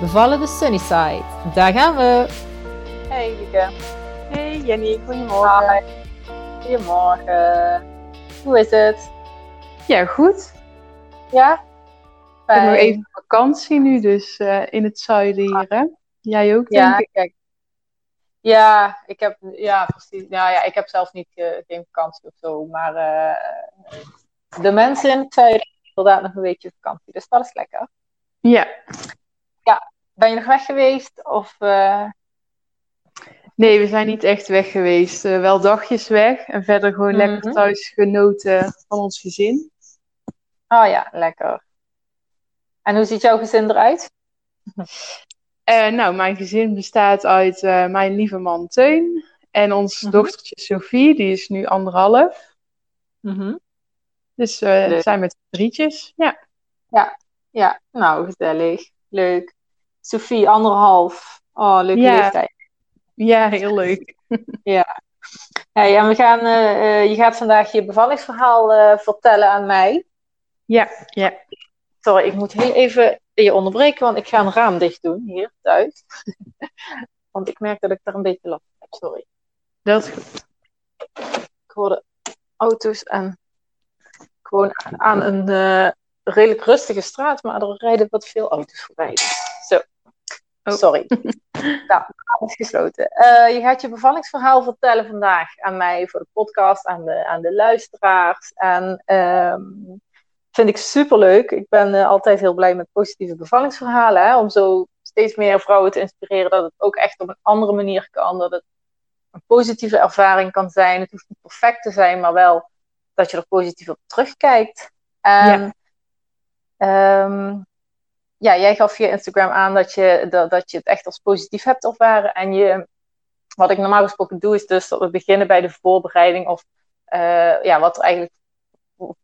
Bevallen de Sunnyside. Daar gaan we. Hey Lieke. Hey Jenny, goedemorgen. Goedemorgen. Hoe is het? Ja, goed. Ja? Ik heb nog even vakantie nu, dus uh, in het zuiden hier, hè? Jij ook, denk ja, ik? Kijk. Ja, ik heb, ja, precies. Ja, ja, ik heb zelf niet, uh, geen vakantie of zo, maar uh, de mensen in het zuiden hebben inderdaad nog een beetje vakantie, dus dat is lekker. Ja. Ja, ben je nog weg geweest? Of, uh... Nee, we zijn niet echt weg geweest. Uh, wel dagjes weg en verder gewoon mm -hmm. lekker thuis genoten van ons gezin. Oh ja, lekker. En hoe ziet jouw gezin eruit? Uh, nou, mijn gezin bestaat uit mijn lieve man Teun en ons mm -hmm. dochtertje Sophie, die is nu anderhalf. Mm -hmm. Dus we zijn met drietjes, ja. Ja, ja, nou gezellig. Leuk. Sophie, anderhalf. Oh, leuke ja. leeftijd. Ja, heel leuk. ja. Hey, en we gaan, uh, je gaat vandaag je bevallingsverhaal uh, vertellen aan mij. Ja, ja. Sorry, ik moet heel even je onderbreken, want ik ga een raam dicht doen hier thuis. want ik merk dat ik daar een beetje last van heb. Sorry. Dat is goed. Ik hoorde auto's en gewoon aan een uh, redelijk rustige straat, maar er rijden wat veel auto's voorbij. Oh. Sorry. nou, is gesloten. Uh, je gaat je bevallingsverhaal vertellen vandaag aan mij voor de podcast, aan de, aan de luisteraars. En um, vind ik superleuk. Ik ben uh, altijd heel blij met positieve bevallingsverhalen. Hè, om zo steeds meer vrouwen te inspireren dat het ook echt op een andere manier kan. Dat het een positieve ervaring kan zijn. Het hoeft niet perfect te zijn, maar wel dat je er positief op terugkijkt. En, ja. Um, ja, jij gaf via Instagram aan dat je, dat, dat je het echt als positief hebt ervaren. En je, wat ik normaal gesproken doe, is dus dat we beginnen bij de voorbereiding of uh, ja, wat er eigenlijk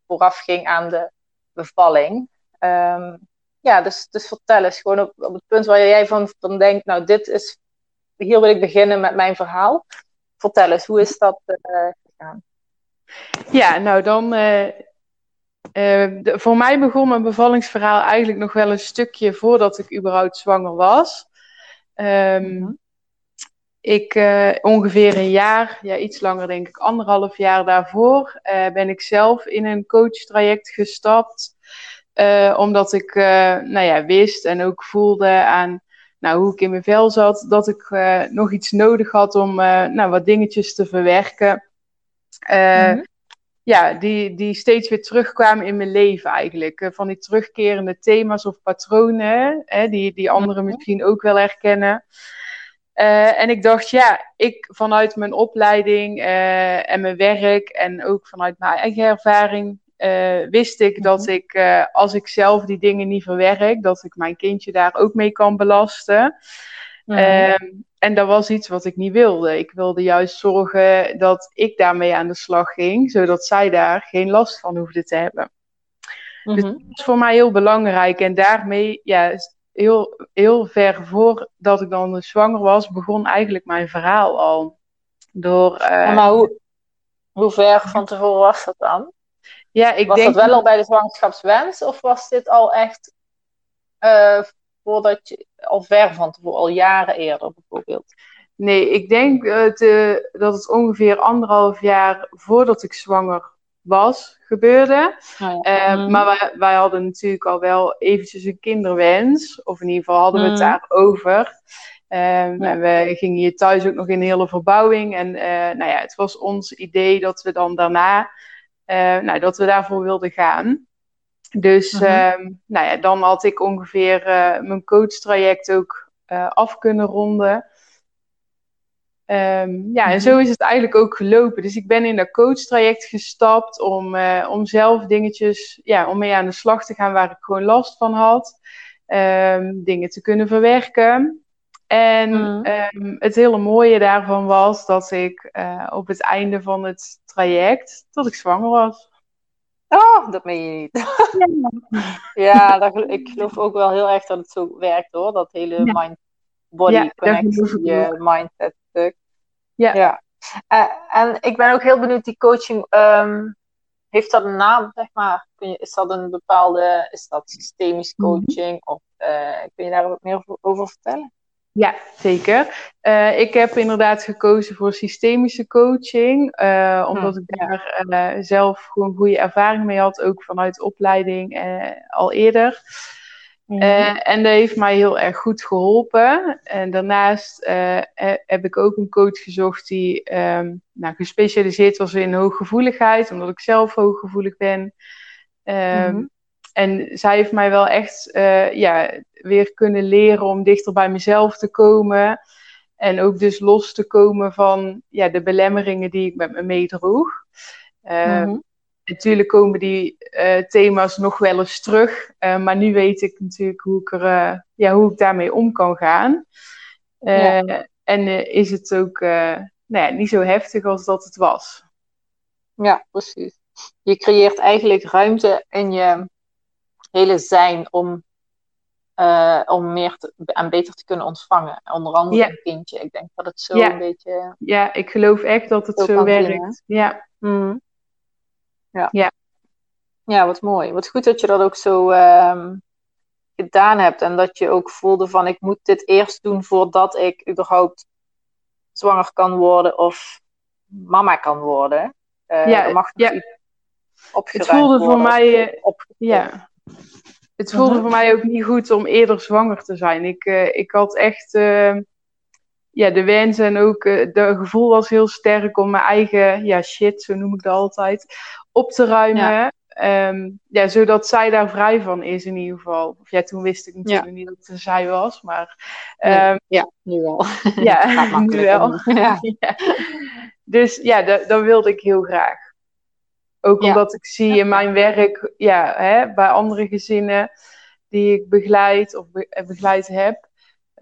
vooraf ging aan de bevalling. Um, ja, dus, dus vertel eens gewoon op, op het punt waar jij van, van denkt, nou, dit is, hier wil ik beginnen met mijn verhaal. Vertel eens, hoe is dat uh, gegaan? Ja, nou dan, uh, uh, de, voor mij begon mijn bevallingsverhaal eigenlijk nog wel een stukje voordat ik überhaupt zwanger was. Um, mm-hmm. Ik uh, ongeveer een jaar, ja iets langer denk ik, anderhalf jaar daarvoor, uh, ben ik zelf in een coachtraject gestapt. omdat ik nou ja, wist en ook voelde aan nou, hoe ik in mijn vel zat, dat ik nog iets nodig had om nou, wat dingetjes te verwerken. Mm-hmm ja, die, die steeds weer terugkwamen in mijn leven eigenlijk. Van die terugkerende thema's of patronen, hè, die, die anderen misschien ook wel herkennen. Uh, en ik dacht, ja, ik vanuit mijn opleiding uh, en mijn werk en ook vanuit mijn eigen ervaring uh, wist ik dat ik, als ik zelf die dingen niet verwerk, dat ik mijn kindje daar ook mee kan belasten. Um, en dat was iets wat ik niet wilde. Ik wilde juist zorgen dat ik daarmee aan de slag ging, zodat zij daar geen last van hoefde te hebben. Dus dat was voor mij heel belangrijk. En daarmee, ja, heel, heel ver voordat ik dan zwanger was, begon eigenlijk mijn verhaal al. Door, uh, maar hoe, hoe ver van tevoren was dat dan? Ja, ik was denk dat wel al bij de zwangerschapswens of was dit al echt uh, voordat je al ver van tevoren, al jaren eerder bijvoorbeeld? Nee, ik denk uh, te, dat het ongeveer anderhalf jaar voordat ik zwanger was gebeurde. Oh ja. uh, mm. Maar wij, wij, hadden natuurlijk al wel eventjes een kinderwens. Of in ieder geval hadden we het Mm. daarover. Um, Ja. En we gingen hier thuis ook nog in een hele verbouwing. En uh, nou ja, het was ons idee dat we dan daarna, uh, nou, dat we daarvoor wilden gaan. Dus Mhm. ehm, nou ja, dan had ik ongeveer uh, mijn coachtraject ook uh, af kunnen ronden. Um, ja, en Mhm. zo is het eigenlijk ook gelopen. Dus ik ben in dat coachtraject gestapt om, uh, om zelf dingetjes, ja, om mee aan de slag te gaan waar ik gewoon last van had. Um, dingen te kunnen verwerken. En mm. ehm, het hele mooie daarvan was dat ik uh, op het einde van het traject, dat ik zwanger was. Oh, dat meen je niet. ja, dat, ik geloof ook wel heel erg dat het zo werkt hoor. Dat hele mind-body ja, connectie, mindset stuk. Ja. ja. Uh, en ik ben ook heel benieuwd, die coaching, um, heeft dat een naam, zeg maar? Kun je, is dat een bepaalde, is dat systemisch mhm. coaching? Of uh, kun je daar wat meer over vertellen? Ja, zeker. Uh, ik heb inderdaad gekozen voor systemische coaching, uh, omdat hm, ik daar uh, zelf gewoon goede ervaring mee had, ook vanuit opleiding al eerder. Mhm. en dat heeft mij heel erg goed geholpen. En daarnaast heb ik ook een coach gezocht die um, nou, gespecialiseerd was in hooggevoeligheid, omdat ik zelf hooggevoelig ben. Um, en zij heeft mij wel echt uh, ja, weer kunnen leren om dichter bij mezelf te komen. En ook dus los te komen van ja, de belemmeringen die ik met me meedroeg. Uh, Natuurlijk komen die uh, thema's nog wel eens terug. maar nu weet ik natuurlijk hoe ik, er, ja, hoe ik daarmee om kan gaan. Ja. En is het ook nou ja, niet zo heftig als dat het was. Ja, precies. Je creëert eigenlijk ruimte in je hele zijn om, uh, om meer te, en beter te kunnen ontvangen. Onder andere een kindje. Ik denk dat het zo een beetje. Ja, ik geloof echt dat het zo, werkt. ja. Mm. ja. Ja. Ja, wat mooi. Wat goed dat je dat ook zo um, gedaan hebt. En dat je ook voelde van ik moet dit eerst doen voordat ik überhaupt zwanger kan worden of mama kan worden. Uh, ja, mag ja. Het voelde voor mij. Uh, ja, het voelde voor mij ook niet goed om eerder zwanger te zijn. Ik, uh, ik had echt uh, ja, de wens en ook uh, de gevoel was heel sterk om mijn eigen ja, shit, zo noem ik dat altijd, op te ruimen. Ja. Um, ja, zodat zij daar vrij van is in ieder geval. Of ja, toen wist ik natuurlijk niet dat het zij was, maar... Um, ja, nu wel. Ja, nu wel. Ja. ja. Dus ja, dat, dat wilde ik heel graag. Ook omdat ik zie in mijn werk, ja, hè, bij andere gezinnen die ik begeleid of eh, begeleid heb,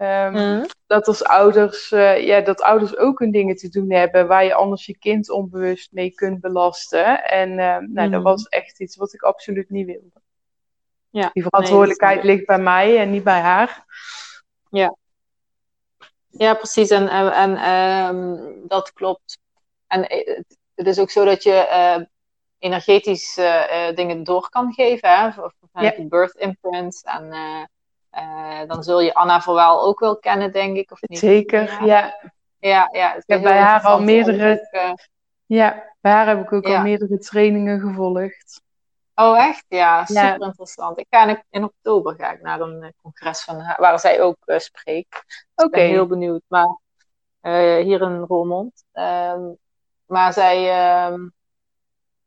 um, dat als ouders, uh, ja, dat ouders ook hun dingen te doen hebben waar je anders je kind onbewust mee kunt belasten. En uh, nou, mm. dat mhm. was echt iets wat ik absoluut niet wilde. Ja, Die verantwoordelijkheid ligt bij mij en niet bij haar. Ja, ja precies. En, en, en um, dat klopt. En het is ook zo dat je energetisch uh, dingen door kan geven. Hè? Of, birth imprints. En uh, dan zul je Anna Verwaal ook wel kennen, denk ik. Of niet? Zeker, ja. Ja, ja. Ik heb bij haar al meerdere... ja, bij haar heb ik ook al meerdere trainingen gevolgd. Oh, echt? Ja, super interessant. Ik ga in, in, oktober ga ik naar een congres van haar, waar zij ook spreekt. Dus Oké. Ik ben heel benieuwd. Maar hier in Roermond. Ehm, maar zij, ehm,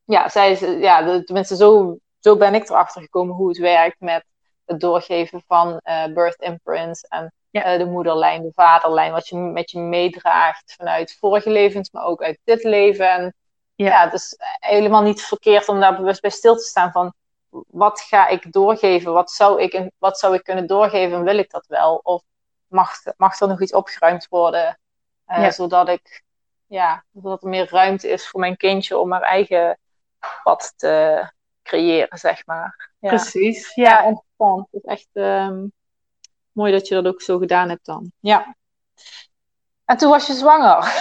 ja, zij is, ja, tenminste, zo, zo ben ik erachter gekomen hoe het werkt met het doorgeven van uh, birth imprints en uh, de moederlijn, de vaderlijn, wat je met je meedraagt vanuit vorige levens, maar ook uit dit leven. En ja. ja, het is helemaal niet verkeerd om daar bewust bij stil te staan van wat ga ik doorgeven, wat zou ik, wat zou ik kunnen doorgeven, wil ik dat wel? Of mag, mag er nog iets opgeruimd worden, uh, zodat ik ja, zodat er meer ruimte is voor mijn kindje om haar eigen wat te creëren, zeg maar. Ja. Precies, ja. interessant. Het is echt um, mooi dat je dat ook zo gedaan hebt dan. Ja. En toen was je zwanger.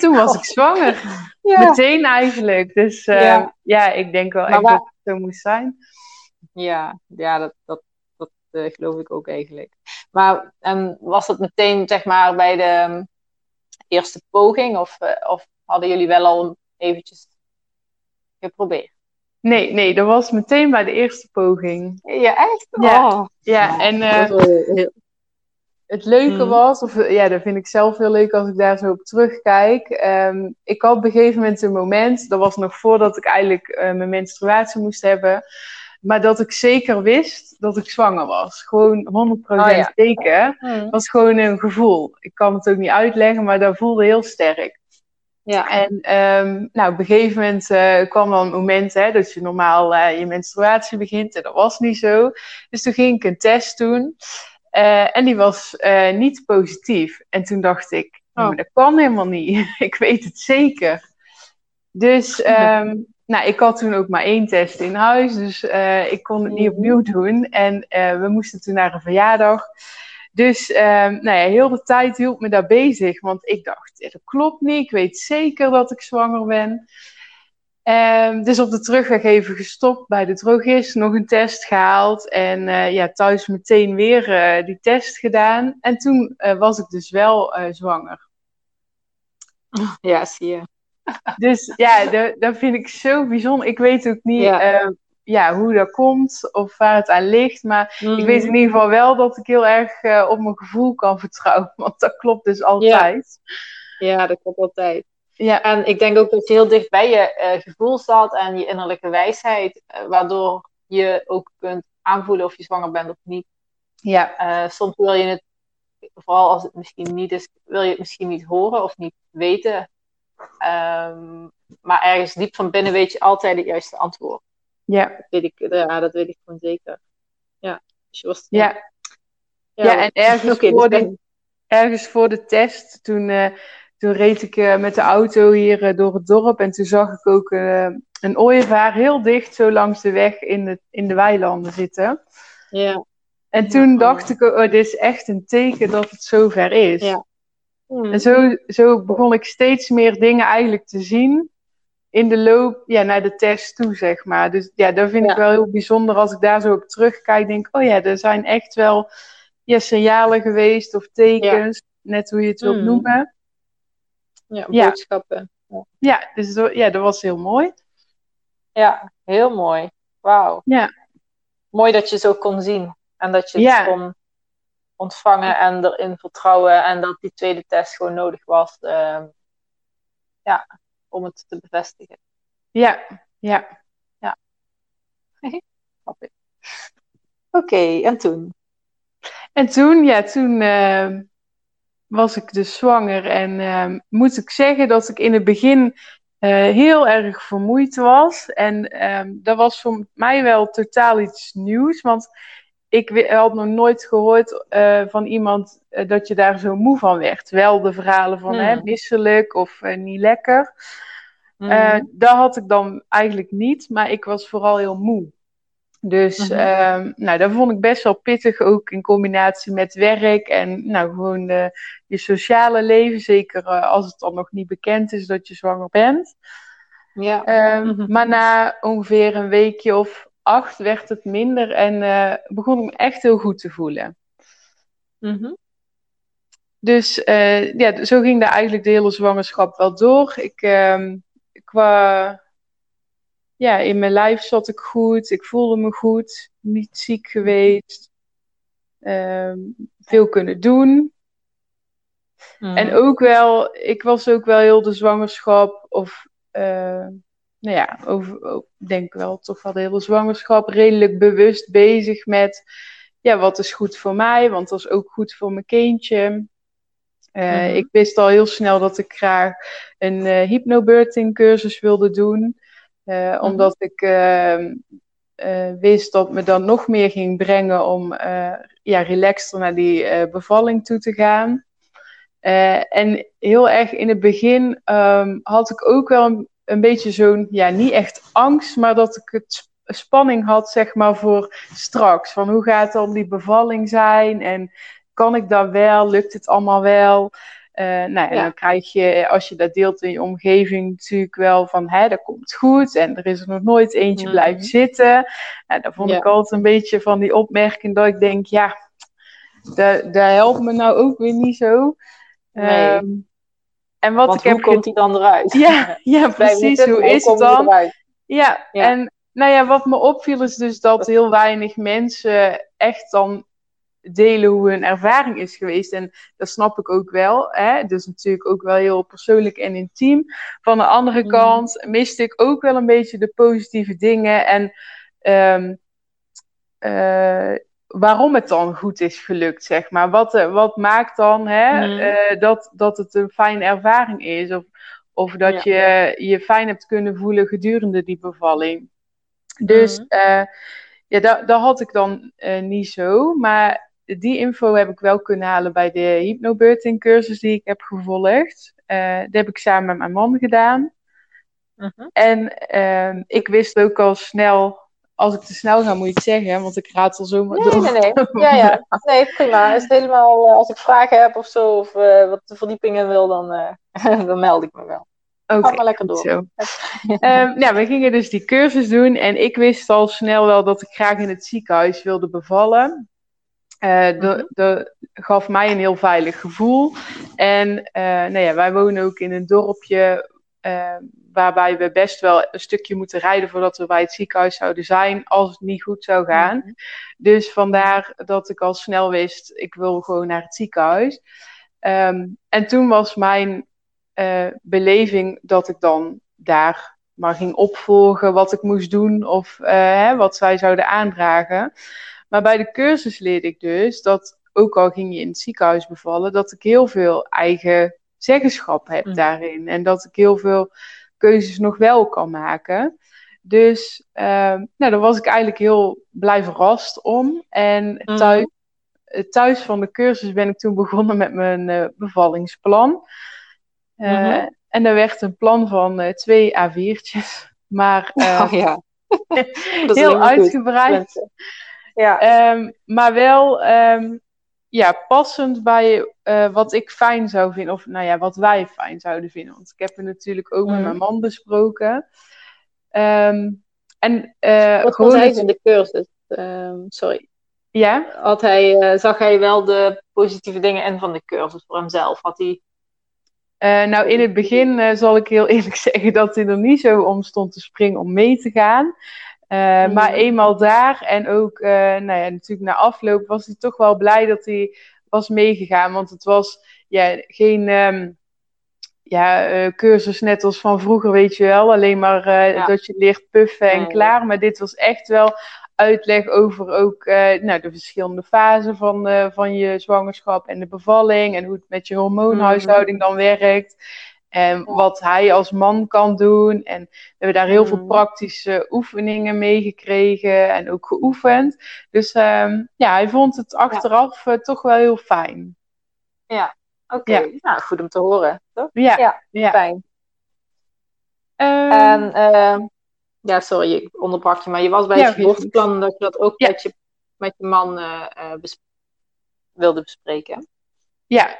toen was ik zwanger. Ja. Meteen eigenlijk. Dus uh, ja. ja. ik denk wel echt dat het zo moest zijn. Ja, ja dat, dat, dat uh, geloof ik ook eigenlijk. Maar en was dat meteen zeg maar bij de ehm, eerste poging? Of, uh, of hadden jullie wel al eventjes geprobeerd? Nee, nee, dat was meteen bij de eerste poging. Ja, echt? Ja, oh. ja en uh, het leuke hmm. was, of ja, dat vind ik zelf heel leuk als ik daar zo op terugkijk. Um, ik had op een gegeven moment een moment, dat was nog voordat ik eigenlijk uh, mijn menstruatie moest hebben, maar dat ik zeker wist dat ik zwanger was. Gewoon 100% oh, ja. zeker. Hmm. was gewoon een gevoel. Ik kan het ook niet uitleggen, maar dat voelde heel sterk. Ja. En um, nou, op een gegeven moment uh, kwam dan een moment hè, dat je normaal uh, je menstruatie begint. En dat was niet zo. Dus toen ging ik een test doen. Eh, en die was eh, niet positief. En toen dacht ik, oh. maar dat kan helemaal niet. ik weet het zeker. Dus um, nou, ik had toen ook maar één test in huis. Dus ik kon het niet opnieuw doen. En we moesten toen naar een verjaardag. Dus um, nou ja, heel de tijd hield me daar bezig. Want ik dacht, dat klopt niet. Ik weet zeker dat ik zwanger ben. Um, dus op de terugweg even gestopt bij de drogist, nog een test gehaald en uh, ja, thuis meteen weer uh, die test gedaan. En toen uh, was ik dus wel zwanger. Ja, zie je. Dus ja, dat vind ik zo bijzonder. Ik weet ook niet ja. Ja. hoe dat komt of waar het aan ligt. Maar ik weet in ieder geval wel dat ik heel erg op mijn gevoel kan vertrouwen. Want dat klopt dus altijd. Ja, ja dat klopt altijd. Ja, en ik denk ook dat je heel dicht bij je uh, gevoel staat en je innerlijke wijsheid, uh, waardoor je ook kunt aanvoelen of je zwanger bent of niet. Ja. Soms wil je het, vooral als het misschien niet is, wil je het misschien niet horen of niet weten. Um, maar ergens diep van binnen weet je altijd het juiste antwoord. Ja. Dat weet ik, ja, dat weet ik gewoon zeker. Ja. Dus was, ja. ja. Ja, en ergens, okay, voor dus de, ergens voor de test, toen toen reed ik uh, met de auto hier uh, door het dorp en toen zag ik ook een ooievaar heel dicht zo langs de weg in de, in de weilanden zitten. Ja. En toen ja, dacht ik, oh, dit is echt een teken dat het zover is. Ja. En zo, zo begon ik steeds meer dingen eigenlijk te zien in de loop ja, naar de test toe, zeg maar. Dus ja, dat vind ik wel heel bijzonder als ik daar zo op terugkijk. Denk, oh ja, er zijn echt wel ja, signalen geweest of tekens, net hoe je het wilt mm. noemen. Ja, boodschappen. Ja, ja dus ja, dat was heel mooi. Ja, heel mooi. Wauw. Ja. Mooi dat je zo kon zien. En dat je het kon ontvangen en erin vertrouwen. En dat die tweede test gewoon nodig was. Uh, ja, om het te bevestigen. Ja, ja. Ja. Oké, en toen? En toen, ja, toen... Uh was ik dus zwanger. En uh, moet ik zeggen dat ik in het begin uh, heel erg vermoeid was. En um, dat was voor mij wel totaal iets nieuws. Want ik had nog nooit gehoord uh, van iemand dat je daar zo moe van werd. Wel de verhalen van hè, hmm. misselijk of niet lekker. Mm. dat had ik dan eigenlijk niet, maar ik was vooral heel moe. Dus mm nou, dat vond ik best wel pittig, ook in combinatie met werk en nou, gewoon je sociale leven. Zeker als het dan nog niet bekend is dat je zwanger bent. Ja. Um, Maar na ongeveer een weekje of acht werd het minder en uh, begon ik me echt heel goed te voelen. Mm Dus uh, ja, zo ging daar eigenlijk de hele zwangerschap wel door. Ik, um, qua ja, in mijn lijf zat ik goed, ik voelde me goed, niet ziek geweest, um, veel kunnen doen. Mm. En ook wel, ik was ook wel heel de zwangerschap, of uh, nou ja, over, denk wel toch wel de hele zwangerschap redelijk bewust bezig met, ja, wat is goed voor mij, want dat is ook goed voor mijn kindje. Uh, mm. Ik wist al heel snel dat ik graag een uh, hypnobirthing cursus wilde doen. Uh, Omdat ik uh, wist dat me dan nog meer ging brengen om ja, relaxter naar die bevalling toe te gaan. en heel erg in het begin um, had ik ook wel een, een beetje zo'n, ja, niet echt angst, maar dat ik het spanning had, zeg maar, voor straks. Van hoe gaat dan die bevalling zijn en kan ik dat wel, lukt het allemaal wel? Uh, nou, en dan krijg je, als je dat deelt in je omgeving, natuurlijk wel van, hè, dat komt goed. En er is er nog nooit eentje mm blijven zitten. Nou, dan vond ik altijd een beetje van die opmerking dat ik denk, ja, dat, dat helpt me nou ook weer niet zo. Nee. Um, en wat Want ik hoe heb komt hij dan eruit? Ja, ja precies. Hoe is het dan? Ja, ja, en nou ja, wat me opviel is dus dat heel weinig mensen echt dan delen hoe hun ervaring is geweest. En dat snap ik ook wel. Hè? Dus natuurlijk ook wel heel persoonlijk en intiem. Van de andere mm. kant miste ik ook wel een beetje de positieve dingen. En um, uh, waarom het dan goed is gelukt, zeg maar. Wat, uh, wat maakt dan hè, mm. uh, dat, dat het een fijne ervaring is? Of, of dat ja. je je fijn hebt kunnen voelen gedurende die bevalling. Dus mm. ja, dat, dat had ik dan niet zo. Maar die info heb ik wel kunnen halen bij de hypnobirthing cursus die ik heb gevolgd. Dat heb ik samen met mijn man gedaan. Mhm. En ehm, ik wist ook al snel, als ik te snel ga, moet je het zeggen, want ik raad al zomaar nee, door. Nee, nee, ja, ja. Nee, prima. Is het helemaal, eh, als ik vragen heb of zo, of uh, wat verdiepingen wil, dan, dan meld ik me wel. Oké, okay, maar lekker door. Zo. um, ja, we gingen dus die cursus doen en ik wist al snel wel dat ik graag in het ziekenhuis wilde bevallen. Uh, de, de, gaf mij een heel veilig gevoel. En nou ja, wij wonen ook in een dorpje uh, waarbij we best wel een stukje moeten rijden voordat we bij het ziekenhuis zouden zijn als het niet goed zou gaan. Mhm. Dus vandaar dat ik al snel wist, ik wil gewoon naar het ziekenhuis. Um, en toen was mijn beleving dat ik dan daar maar ging opvolgen wat ik moest doen of hè, wat zij zouden aandragen. Maar bij de cursus leerde ik dus dat, ook al ging je in het ziekenhuis bevallen, dat ik heel veel eigen zeggenschap heb mm. daarin. En dat ik heel veel keuzes nog wel kan maken. Dus uh, nou, daar was ik eigenlijk heel blij verrast om. En mm. thuis, eh, thuis van de cursus ben ik toen begonnen met mijn uh, bevallingsplan. Uh, mm-hmm. En daar werd een plan van twee A4'tjes. Maar oh, ja. heel uitgebreid. Ja. Um, maar wel um, ja, passend bij uh, wat ik fijn zou vinden. Of nou ja, wat wij fijn zouden vinden. Want ik heb het natuurlijk ook met mm. mijn man besproken. Um, en, uh, wat vond hij in de cursus? sorry. Ja? Had hij, uh, zag hij wel de positieve dingen in van de cursus voor hemzelf? Had hij... Nou, in het begin zal ik heel eerlijk zeggen dat hij er niet zo om stond te springen om mee te gaan. Uh, Maar eenmaal daar en ook uh, nou ja, natuurlijk na afloop was hij toch wel blij dat hij was meegegaan. Want het was ja, geen um, ja, uh, cursus net als van vroeger, weet je wel. Alleen maar ja. dat je leert puffen en klaar. Maar dit was echt wel uitleg over ook nou, de verschillende fasen van, van je zwangerschap en de bevalling. En hoe het met je hormoonhuishouding dan werkt. En wat hij als man kan doen. En we hebben daar heel veel mm. praktische oefeningen mee gekregen en ook geoefend. Dus um, ja, hij vond het achteraf uh, toch wel heel fijn. Ja, oké. Okay. Ja. Nou, goed om te horen, toch? Ja, ja. fijn. Um, en, uh, ja, sorry, ik onderbrak je, maar je was bij het geboorteplan dat je dat ook met, je, met je man uh, bes wilde bespreken. Ja,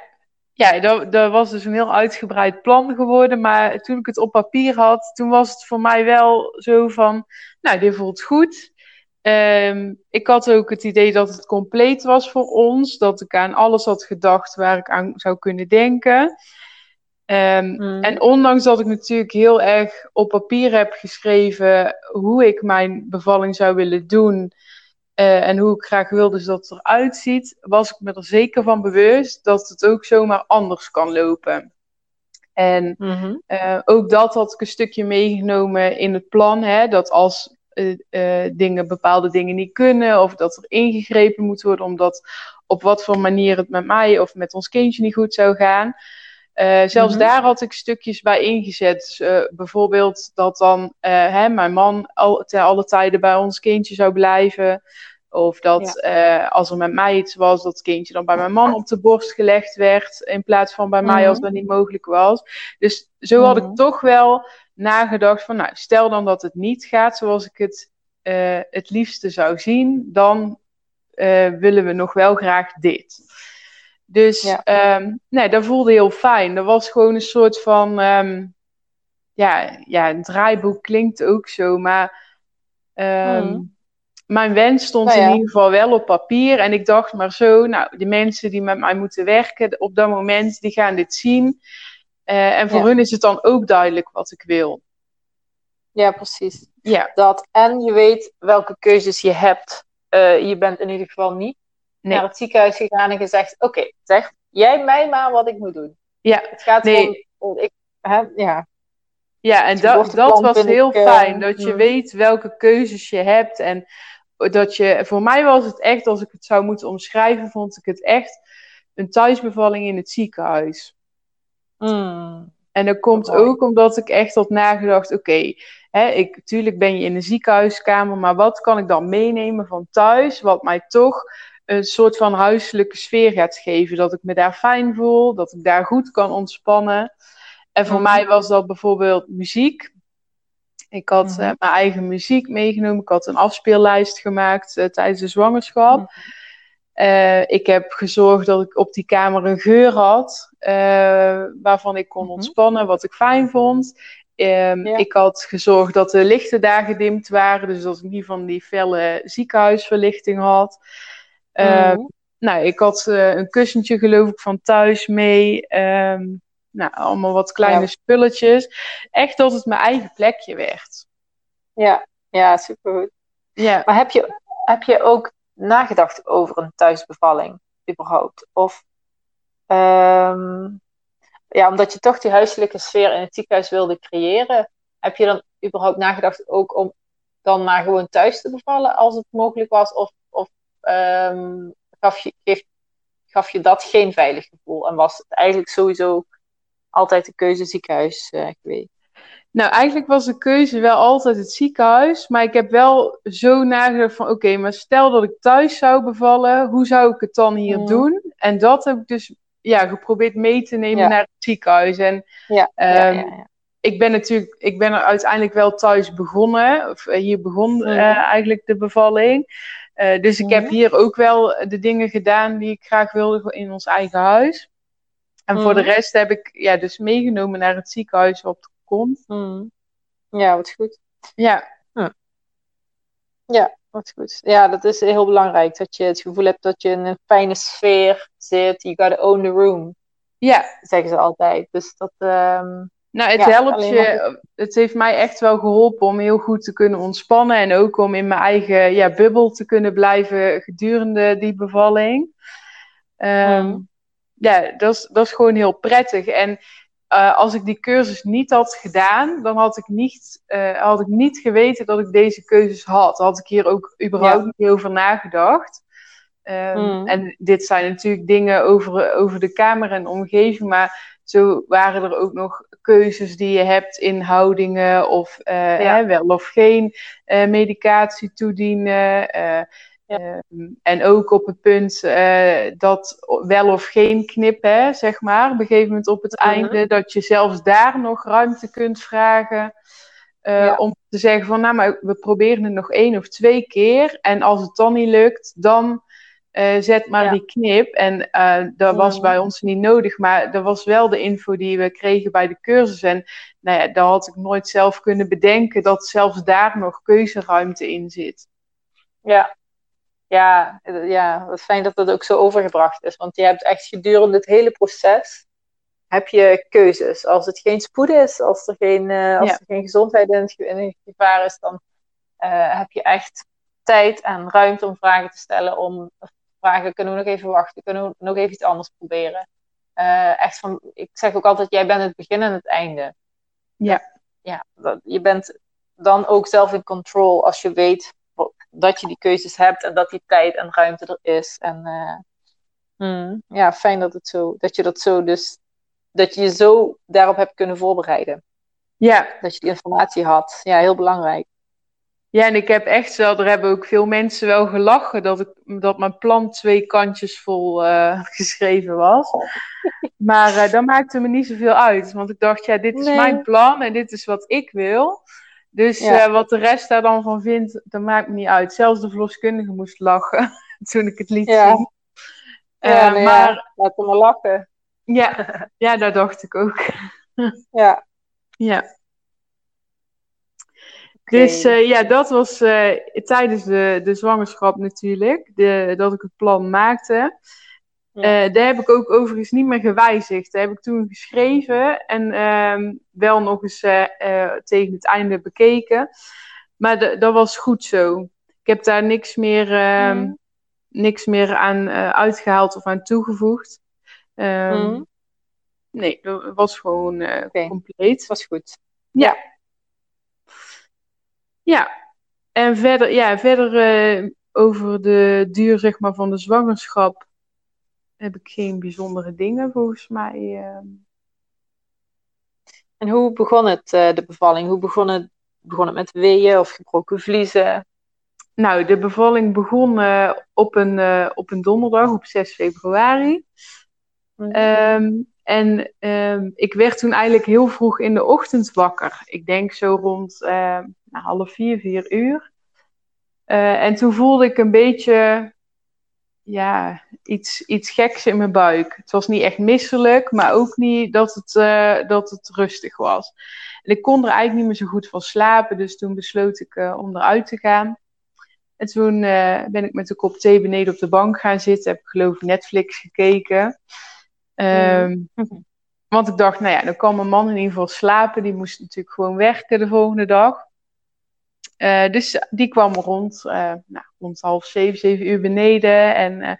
ja, dat, dat, was dus een heel uitgebreid plan geworden. Maar toen ik het op papier had, toen was het voor mij wel zo van, nou, dit voelt goed. Um, ik had ook het idee dat het compleet was voor ons. Dat ik aan alles had gedacht waar ik aan zou kunnen denken. Um, En ondanks dat ik natuurlijk heel erg op papier heb geschreven hoe ik mijn bevalling zou willen doen. Uh, en hoe ik graag wilde dus dat het eruit ziet, was ik me er zeker van bewust dat het ook zomaar anders kan lopen. En mm uh, ook dat had ik een stukje meegenomen in het plan. Hè, dat als uh, dingen, bepaalde dingen niet kunnen, of dat er ingegrepen moet worden, omdat op wat voor manier het met mij of met ons kindje niet goed zou gaan. Uh, zelfs mm -hmm. daar had ik stukjes bij ingezet. Dus, uh, bijvoorbeeld dat dan uh, hè, mijn man al, te alle tijden bij ons kindje zou blijven. Of dat ja. uh, als er met mij iets was, dat kindje dan bij mijn man op de borst gelegd werd. In plaats van bij mm -hmm. mij als mhm. dat niet mogelijk was. Dus zo mm -hmm. had ik mhm. toch wel nagedacht van, nou, stel dan dat het niet gaat zoals ik het uh, het liefste zou zien. Dan uh, willen we nog wel graag dit. Dus ja. um, nee, dat voelde heel fijn. Dat was gewoon een soort van, um, ja, ja, een draaiboek klinkt ook zo, maar um, mm mijn wens stond nou ja. in ieder geval wel op papier. En ik dacht maar zo, nou, de mensen die met mij moeten werken op dat moment, die gaan dit zien. Uh, en voor ja. hun is het dan ook duidelijk wat ik wil. Ja, precies. Ja. Dat, en je weet welke keuzes je hebt. Uh, je bent in ieder geval niet nee. naar het ziekenhuis gegaan en gezegd: Oké, okay, zeg jij mij maar wat ik moet doen. Ja, het gaat nee. om. Ik, hè, ja. Ja, en dat, dat was heel ik, uh, fijn. Dat je mm. weet welke keuzes je hebt. En dat je, voor mij was het echt, als ik het zou moeten omschrijven, vond ik het echt een thuisbevalling in het ziekenhuis. Mm. En dat komt ook omdat ik echt had nagedacht, oké, okay, tuurlijk ben je in een ziekenhuiskamer, maar wat kan ik dan meenemen van thuis, wat mij toch een soort van huiselijke sfeer gaat geven. Dat ik me daar fijn voel, dat ik daar goed kan ontspannen. En voor mhm. mij was dat bijvoorbeeld muziek. Ik had mhm. mijn eigen muziek meegenomen. Ik had een afspeellijst gemaakt tijdens de zwangerschap. Mhm. Uh, ik heb gezorgd dat ik op die kamer een geur had, uh, waarvan ik kon mhm. ontspannen, wat ik fijn vond. Um, Ik had gezorgd dat de lichten daar gedimd waren, dus dat ik niet van die felle ziekenhuisverlichting had. Mm Nou, ik had een kussentje geloof ik van thuis mee. Um, nou, allemaal wat kleine spulletjes. Echt dat het mijn eigen plekje werd. Ja, ja supergoed. Ja. Maar heb je, heb je ook nagedacht over een thuisbevalling, überhaupt? Of, um, ja, omdat je toch die huiselijke sfeer in het ziekenhuis wilde creëren, heb je dan überhaupt nagedacht ook om dan maar gewoon thuis te bevallen als het mogelijk was? Of, of um, gaf, je, geef, gaf je dat geen veilig gevoel en was het eigenlijk sowieso altijd de keuze ziekenhuis uh, geweest? Nou, eigenlijk was de keuze wel altijd het ziekenhuis. Maar ik heb wel zo nagedacht van... Oké, maar stel dat ik thuis zou bevallen. Hoe zou ik het dan hier mm. doen? En dat heb ik dus ja, geprobeerd mee te nemen naar het ziekenhuis. En ja, ehm, ik ben natuurlijk... Ik ben er uiteindelijk wel thuis begonnen. Of, eh, hier begon mm. eh, eigenlijk de bevalling. Uh, dus ik heb mm. hier ook wel de dingen gedaan die ik graag wilde in ons eigen huis. En voor de rest heb ik ja, dus meegenomen naar het ziekenhuis op komt. Mm. Ja, wat goed. Ja. Ja, wat goed. Ja, dat is heel belangrijk. Dat je het gevoel hebt dat je in een fijne sfeer zit. You gotta own the room. Ja. Zeggen ze altijd. Dus dat... Um, nou, het helpt je. Het heeft mij echt wel geholpen om heel goed te kunnen ontspannen. En ook om in mijn eigen ja, bubbel te kunnen blijven gedurende die bevalling. Um, Ja, dat is, dat is gewoon heel prettig. En uh, als ik die cursus niet had gedaan, dan had ik niet, uh, had ik niet geweten dat ik deze keuzes had. Had ik hier ook überhaupt niet over nagedacht. Um, En dit zijn natuurlijk dingen over, over de kamer en de omgeving, maar zo waren er ook nog keuzes die je hebt in houdingen of uh, hè, wel of geen medicatie toedienen. Ehm, en ook op het punt uh, dat wel of geen knippen, zeg maar, op een gegeven moment op het mhm. einde, dat je zelfs daar nog ruimte kunt vragen. Uh, Om te zeggen van, nou, maar we proberen het nog één of twee keer. En als het dan niet lukt, dan uh, zet maar die knip. En dat was mhm. bij ons niet nodig, maar dat was wel de info die we kregen bij de cursus. En nou ja, daar had ik nooit zelf kunnen bedenken dat zelfs daar nog keuzeruimte in zit. Ja, ja, ja, wat fijn dat dat ook zo overgebracht is. Want je hebt echt gedurende het hele proces heb je keuzes. Als het geen spoed is, als er geen, uh, als er geen gezondheid in het, gevaar is, dan uh, heb je echt tijd en ruimte om vragen te stellen. Om vragen, kunnen we nog even wachten? Kunnen we nog even iets anders proberen? Uh, echt van, ik zeg ook altijd, jij bent het begin en het einde. Ja. Ja, dat, je bent dan ook zelf in control als je weet dat je die keuzes hebt en dat die tijd en ruimte er is. En uh, ja, fijn dat, het zo, dat je dat zo dus, dat je je zo daarop hebt kunnen voorbereiden. Ja. Dat je die informatie had. Ja, heel belangrijk. Ja, en ik heb echt wel, er hebben ook veel mensen wel gelachen dat, ik, dat mijn plan twee kantjes vol uh, geschreven was. Maar uh, dat maakte me niet zoveel uit, want ik dacht, ja, dit is mijn plan en dit is wat ik wil. Dus uh, wat de rest daar dan van vindt, dat maakt me niet uit. Zelfs de verloskundige moest lachen toen ik het liet ja. zien. Ja, uh, maar laat hem maar lachen. Ja, ja, dat dacht ik ook. ja. Ja. Dus uh, ja, dat was tijdens de, de zwangerschap natuurlijk, de, dat ik het plan maakte. Uh, daar heb ik ook overigens niet meer gewijzigd. Daar heb ik toen geschreven en uh, wel nog eens uh, tegen het einde bekeken. Maar dat was goed zo. Ik heb daar niks meer, mm. niks meer aan uitgehaald of aan toegevoegd. Mm. Nee, dat was gewoon okay. compleet. Was goed. Ja. Ja. En verder, ja, verder over de duur zeg maar, van de zwangerschap heb ik geen bijzondere dingen volgens mij. Ehm. En hoe begon het, uh, de bevalling? Hoe begon het, begon het met weeën of gebroken vliezen? nou, de bevalling begon uh, op, een, uh, op een donderdag, op 6 februari. Mhm. Ehm, en um, ik werd toen eigenlijk heel vroeg in de ochtend wakker. Ik denk zo rond uh, half vier, vier uur. en toen voelde ik een beetje ja, iets, iets geks in mijn buik. Het was niet echt misselijk, maar ook niet dat het, dat het rustig was. En ik kon er eigenlijk niet meer zo goed van slapen, dus toen besloot ik om eruit te gaan. En toen uh, ben ik met een kop thee beneden op de bank gaan zitten. Heb ik geloof ik Netflix gekeken. Um, Want ik dacht, nou ja, dan kan mijn man in ieder geval slapen. Die moest natuurlijk gewoon werken de volgende dag. Uh, dus die kwam rond, uh, nou, rond half zeven, zeven uur beneden. En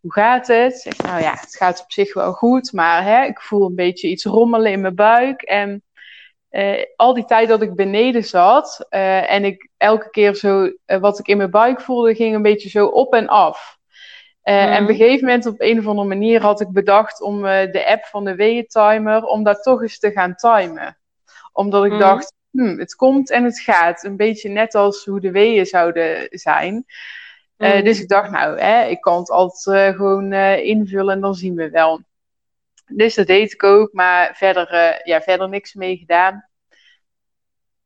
hoe gaat het? Zeg, nou ja, het gaat op zich wel goed. Maar hè, ik voel een beetje iets rommelen in mijn buik. En al die tijd dat ik beneden zat en ik elke keer zo wat ik in mijn buik voelde, ging een beetje zo op en af. Mm. En op een gegeven moment, op een of andere manier, had ik bedacht om de app van de weeëntimer, om dat toch eens te gaan timen. Omdat ik mm. dacht, hm, het komt en het gaat. Een beetje net als hoe de weeën zouden zijn. Mm. Dus ik dacht, nou, hè, ik kan het altijd gewoon invullen en dan zien we wel. Dus dat deed ik ook, maar verder, ja, verder niks mee gedaan.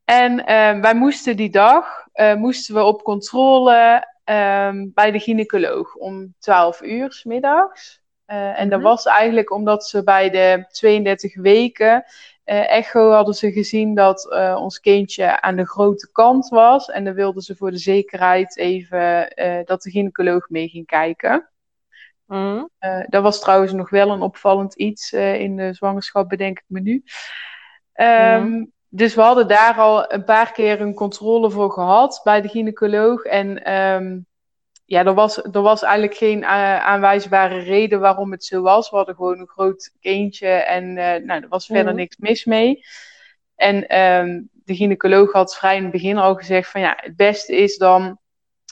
En uh, wij moesten die dag moesten we op controle um, bij de gynaecoloog om 12 uur s middags. En mm-hmm. dat mhm. was eigenlijk omdat ze bij de 32 weken echo hadden ze gezien dat ons kindje aan de grote kant was. En dan wilden ze voor de zekerheid even dat de gynaecoloog mee ging kijken. Mm. dat was trouwens nog wel een opvallend iets in de zwangerschap, bedenk ik me nu. Um, Dus we hadden daar al een paar keer een controle voor gehad bij de gynaecoloog. En um, ja, er was, er was eigenlijk geen uh, aanwijsbare reden waarom het zo was. We hadden gewoon een groot kindje en uh, nou, er was verder mm. niks mis mee. En um, de gynaecoloog had vrij in het begin al gezegd van ja, het beste is dan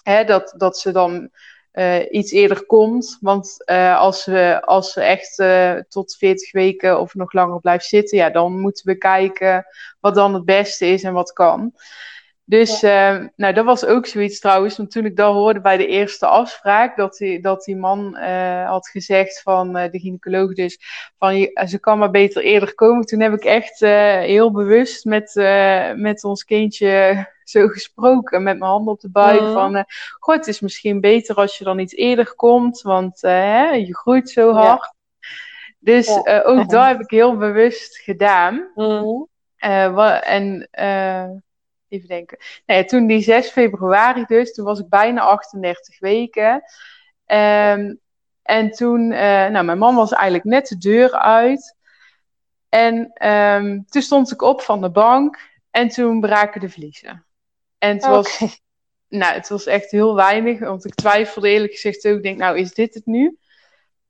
hè, dat, dat ze dan uh, iets eerder komt. Want uh, als, we, als ze echt uh, tot 40 weken of nog langer blijft zitten, ja, dan moeten we kijken wat dan het beste is en wat kan. Dus ja. uh, nou, dat was ook zoiets trouwens. Want toen ik dat hoorde bij de eerste afspraak, dat die, dat die man uh, had gezegd van uh, de gynaecoloog dus, van ze kan maar beter eerder komen. Toen heb ik echt heel bewust met, met ons kindje zo gesproken, met mijn handen op de buik. Mm. Van, goh, het is misschien beter als je dan iets eerder komt, want hè, je groeit zo hard. Ja. Dus ja. ook dat heb ik heel bewust gedaan. Mm. en even denken. Nee, toen die 6 februari dus, toen was ik bijna 38 weken. Um, en toen, uh, nou, mijn man was eigenlijk net de deur uit. En um, toen stond ik op van de bank en toen braken de vliezen. En het, okay. was, nou, het was echt heel weinig, want ik twijfelde eerlijk gezegd ook. Ik denk, nou, is dit het nu?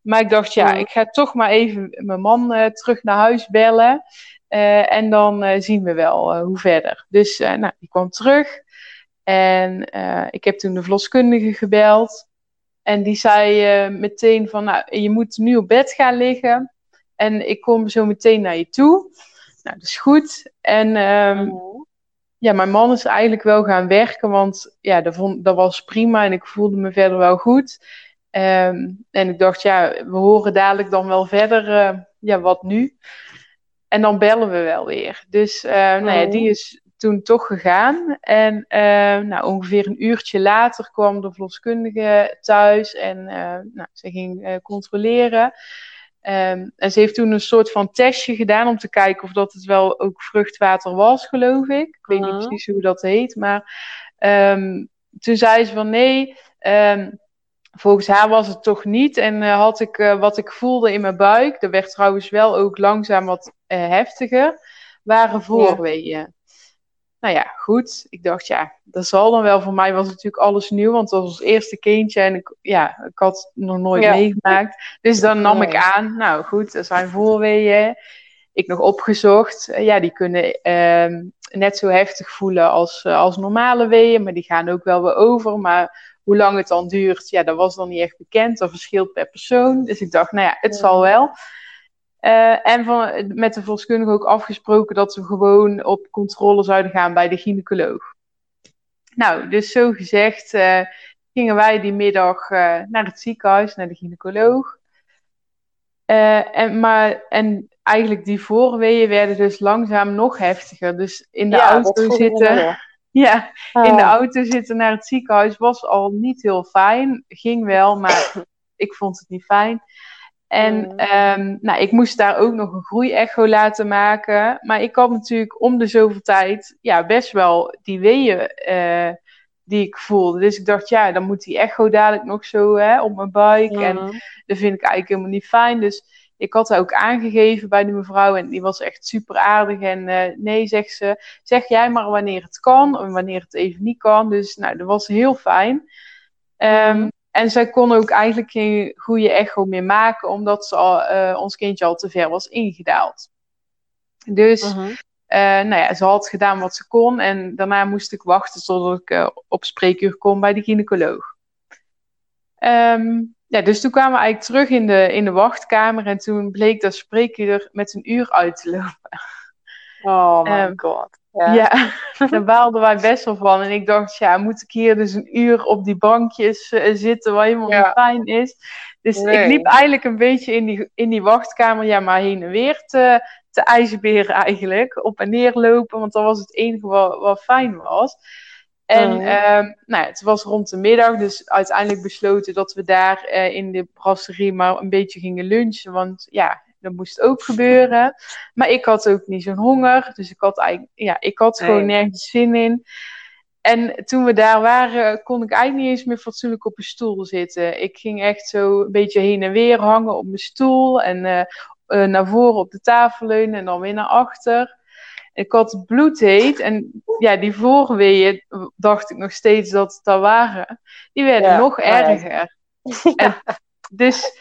Maar ik dacht, ja, ik ga toch maar even mijn man uh, terug naar huis bellen. Uh, en dan uh, zien we wel hoe verder. Dus nou, die kwam terug. En ik heb toen de verloskundige gebeld. En die zei meteen van, nou, je moet nu op bed gaan liggen. En ik kom zo meteen naar je toe. Nou, dat is goed. En um, oh. ja, mijn man is eigenlijk wel gaan werken. Want ja, dat, vond, dat was prima. En ik voelde me verder wel goed. Um, en ik dacht, ja, we horen dadelijk dan wel verder. ja, wat nu? En dan bellen we wel weer. Dus uh, nou ja, die oh. is toen toch gegaan. En uh, nou, ongeveer een uurtje later kwam de verloskundige thuis en nou, ze ging controleren. Um, en ze heeft toen een soort van testje gedaan om te kijken of dat het wel ook vruchtwater was, geloof ik. Ik weet niet precies hoe dat heet, maar um, toen zei ze van nee, um, volgens haar was het toch niet. En uh, had ik uh, wat ik voelde in mijn buik, dat werd trouwens wel ook langzaam wat uh, heftiger, waren voorweeën. Ja. Nou ja, goed. Ik dacht, ja, dat zal dan wel. Voor mij was natuurlijk alles nieuw, want dat was ons eerste kindje en ik, ja, ik had het nog nooit ja. meegemaakt. Dus dan nam ik aan, nou goed, er zijn voorweeën. Ik nog opgezocht. ja, die kunnen ehm, net zo heftig voelen als, als normale weeën, maar die gaan ook wel weer over. Maar hoe lang het dan duurt, ja, dat was dan niet echt bekend. Dat verschilt per persoon. Dus ik dacht, nou ja, het ja. zal wel. Uh, en van, met de verloskundige ook afgesproken dat we gewoon op controle zouden gaan bij de gynaecoloog. Nou, dus zo gezegd gingen wij die middag naar het ziekenhuis, naar de gynaecoloog. en, maar, en eigenlijk die voorweeën werden dus langzaam nog heftiger. Dus in de auto zitten. Ja, in de ah. auto zitten naar het ziekenhuis was al niet heel fijn. Ging wel, maar ik vond het niet fijn. En ehm, nou, ik moest daar ook nog een groeiecho laten maken. Maar ik had natuurlijk om de zoveel tijd ja, best wel die weeën uh, die ik voelde. Dus ik dacht, ja, dan moet die echo dadelijk nog zo hè, op mijn buik. En dat vind ik eigenlijk helemaal niet fijn. Dus ik had haar ook aangegeven bij die mevrouw en die was echt super aardig. En uh, nee, zegt ze, zeg jij maar wanneer het kan en wanneer het even niet kan. Dus nou, dat was heel fijn. Um, En zij kon ook eigenlijk geen goede echo meer maken, omdat ze al, uh, ons kindje al te ver was ingedaald. Dus uh -huh. uh, nou ja, ze had gedaan wat ze kon en daarna moest ik wachten tot ik op spreekuur kon bij de gynaecoloog. Um, ja, dus toen kwamen we eigenlijk terug in de, in de wachtkamer en toen bleek dat spreekuur met een uur uit te lopen. Oh my um, god. Ja. ja, daar baalden wij best wel van. En ik dacht, ja, moet ik hier dus een uur op die bankjes uh, zitten, waar helemaal ja. niet fijn is. Dus nee. ik liep eigenlijk een beetje in die, in die wachtkamer, ja, maar heen en weer te, te ijsberen eigenlijk. Op en neer lopen, want dat was het enige wat, wat fijn was. En oh. um, nou, het was rond de middag, dus uiteindelijk besloten dat we daar uh, in de brasserie maar een beetje gingen lunchen. Want ja, dat moest ook gebeuren. Maar ik had ook niet zo'n honger, dus ik had, eigenlijk, ja, ik had gewoon nergens zin in. En toen we daar waren, kon ik eigenlijk niet eens meer fatsoenlijk op een stoel zitten. Ik ging echt zo een beetje heen en weer hangen op mijn stoel en uh, uh, naar voren op de tafel leunen en dan weer naar achter. Ik had bloedheet en ja, die voorweeën dacht ik nog steeds dat het al waren. Die werden ja, nog erger. Ja. En dus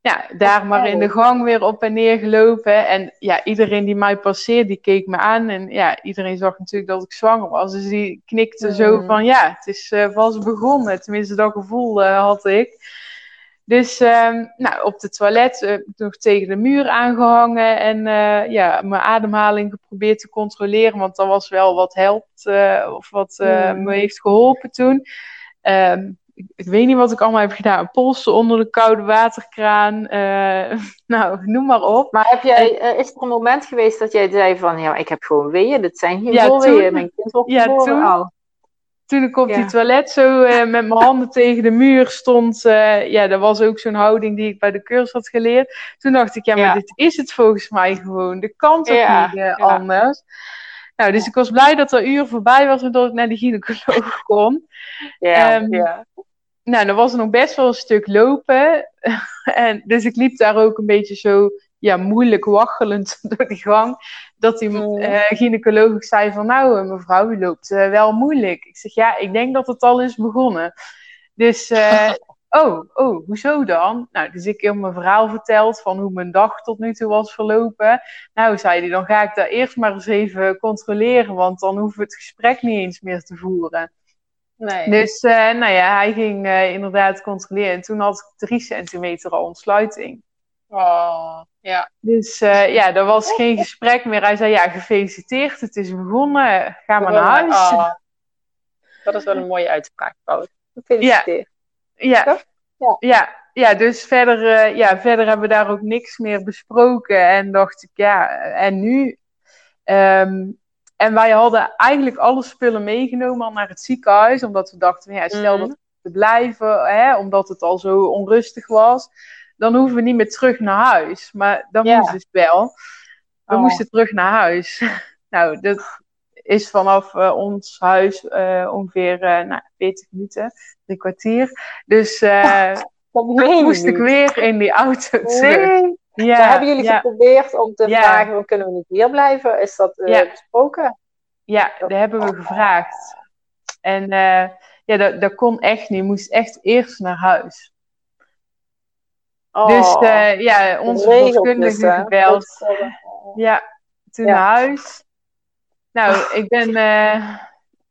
ja, daar maar in de gang weer op en neer gelopen. En ja, iedereen die mij passeerde, die keek me aan. En ja, iedereen zag natuurlijk dat ik zwanger was. Dus die knikte mm. zo van, ja, het is uh, vast begonnen. Tenminste, dat gevoel uh, had ik. Dus um, nou, op de toilet uh, nog tegen de muur aangehangen en uh, ja, mijn ademhaling geprobeerd te controleren, want dat was wel wat helpt uh, of wat mm. me heeft geholpen toen. Um, ik, ik, weet niet wat ik allemaal heb gedaan. Polsen onder de koude waterkraan. nou, noem maar op. Maar heb jij, is er een moment geweest dat jij zei van ja, ik heb gewoon weeën, dit zijn geen ja, weeën. Mijn kind wordt ja, toen, al toen ik op ja. die toilet zo uh, met mijn handen tegen de muur stond, uh, ja, dat was ook zo'n houding die ik bij de cursus had geleerd. Toen dacht ik, ja, maar ja. dit is het volgens mij gewoon. De kan toch ja. niet uh, anders? Nou, dus ik was blij dat er uur voorbij was en dat ik naar de gynaecoloog kon. Ja, um, ja. Nou, dan was er nog best wel een stuk lopen. en, dus ik liep daar ook een beetje zo ja, moeilijk waggelend door die gang. Dat die uh, gynaecoloog zei van nou mevrouw, u loopt uh, wel moeilijk. Ik zeg ja, ik denk dat het al is begonnen. Dus uh, oh, oh, hoezo dan? Nou, dus ik heb mijn verhaal verteld van hoe mijn dag tot nu toe was verlopen. Nou, zei hij, dan ga ik daar eerst maar eens even controleren, want dan hoeven we het gesprek niet eens meer te voeren. Nee. Dus nou ja, hij ging inderdaad controleren. En toen had ik drie centimeter al ontsluiting. Oh, ja. Dus uh, ja, er was geen gesprek meer. Hij zei, ja, gefeliciteerd, het is begonnen. Ga maar naar huis. Oh. Dat is wel een mooie uitspraak, Paul. Gefeliciteerd. Ja. Ja. ja. ja. ja. dus verder, uh, ja, verder hebben we daar ook niks meer besproken. En dacht ik, ja, en nu? Um, en wij hadden eigenlijk alle spullen meegenomen al naar het ziekenhuis. Omdat we dachten, ja, stel mm. dat we te blijven, hè, omdat het al zo onrustig was dan hoeven we niet meer terug naar huis. Maar dan ja. moest het wel. We oh. moesten terug naar huis. nou, dat is vanaf uh, ons huis uh, ongeveer uh, nou, 40 minuten, drie kwartier. Dus moest ik weer in die auto terug. Ja, hebben jullie ja. geprobeerd om te ja. vragen, kunnen we niet hier blijven? Is dat ja. besproken? Ja, dat hebben we gevraagd. En ja, dat, dat kon echt niet. Je moest echt eerst naar huis. Dus, oh, dus uh, ja, onze verloskundige gebeld. Ja, toen ja. naar huis. Nou, ik ben... Uh,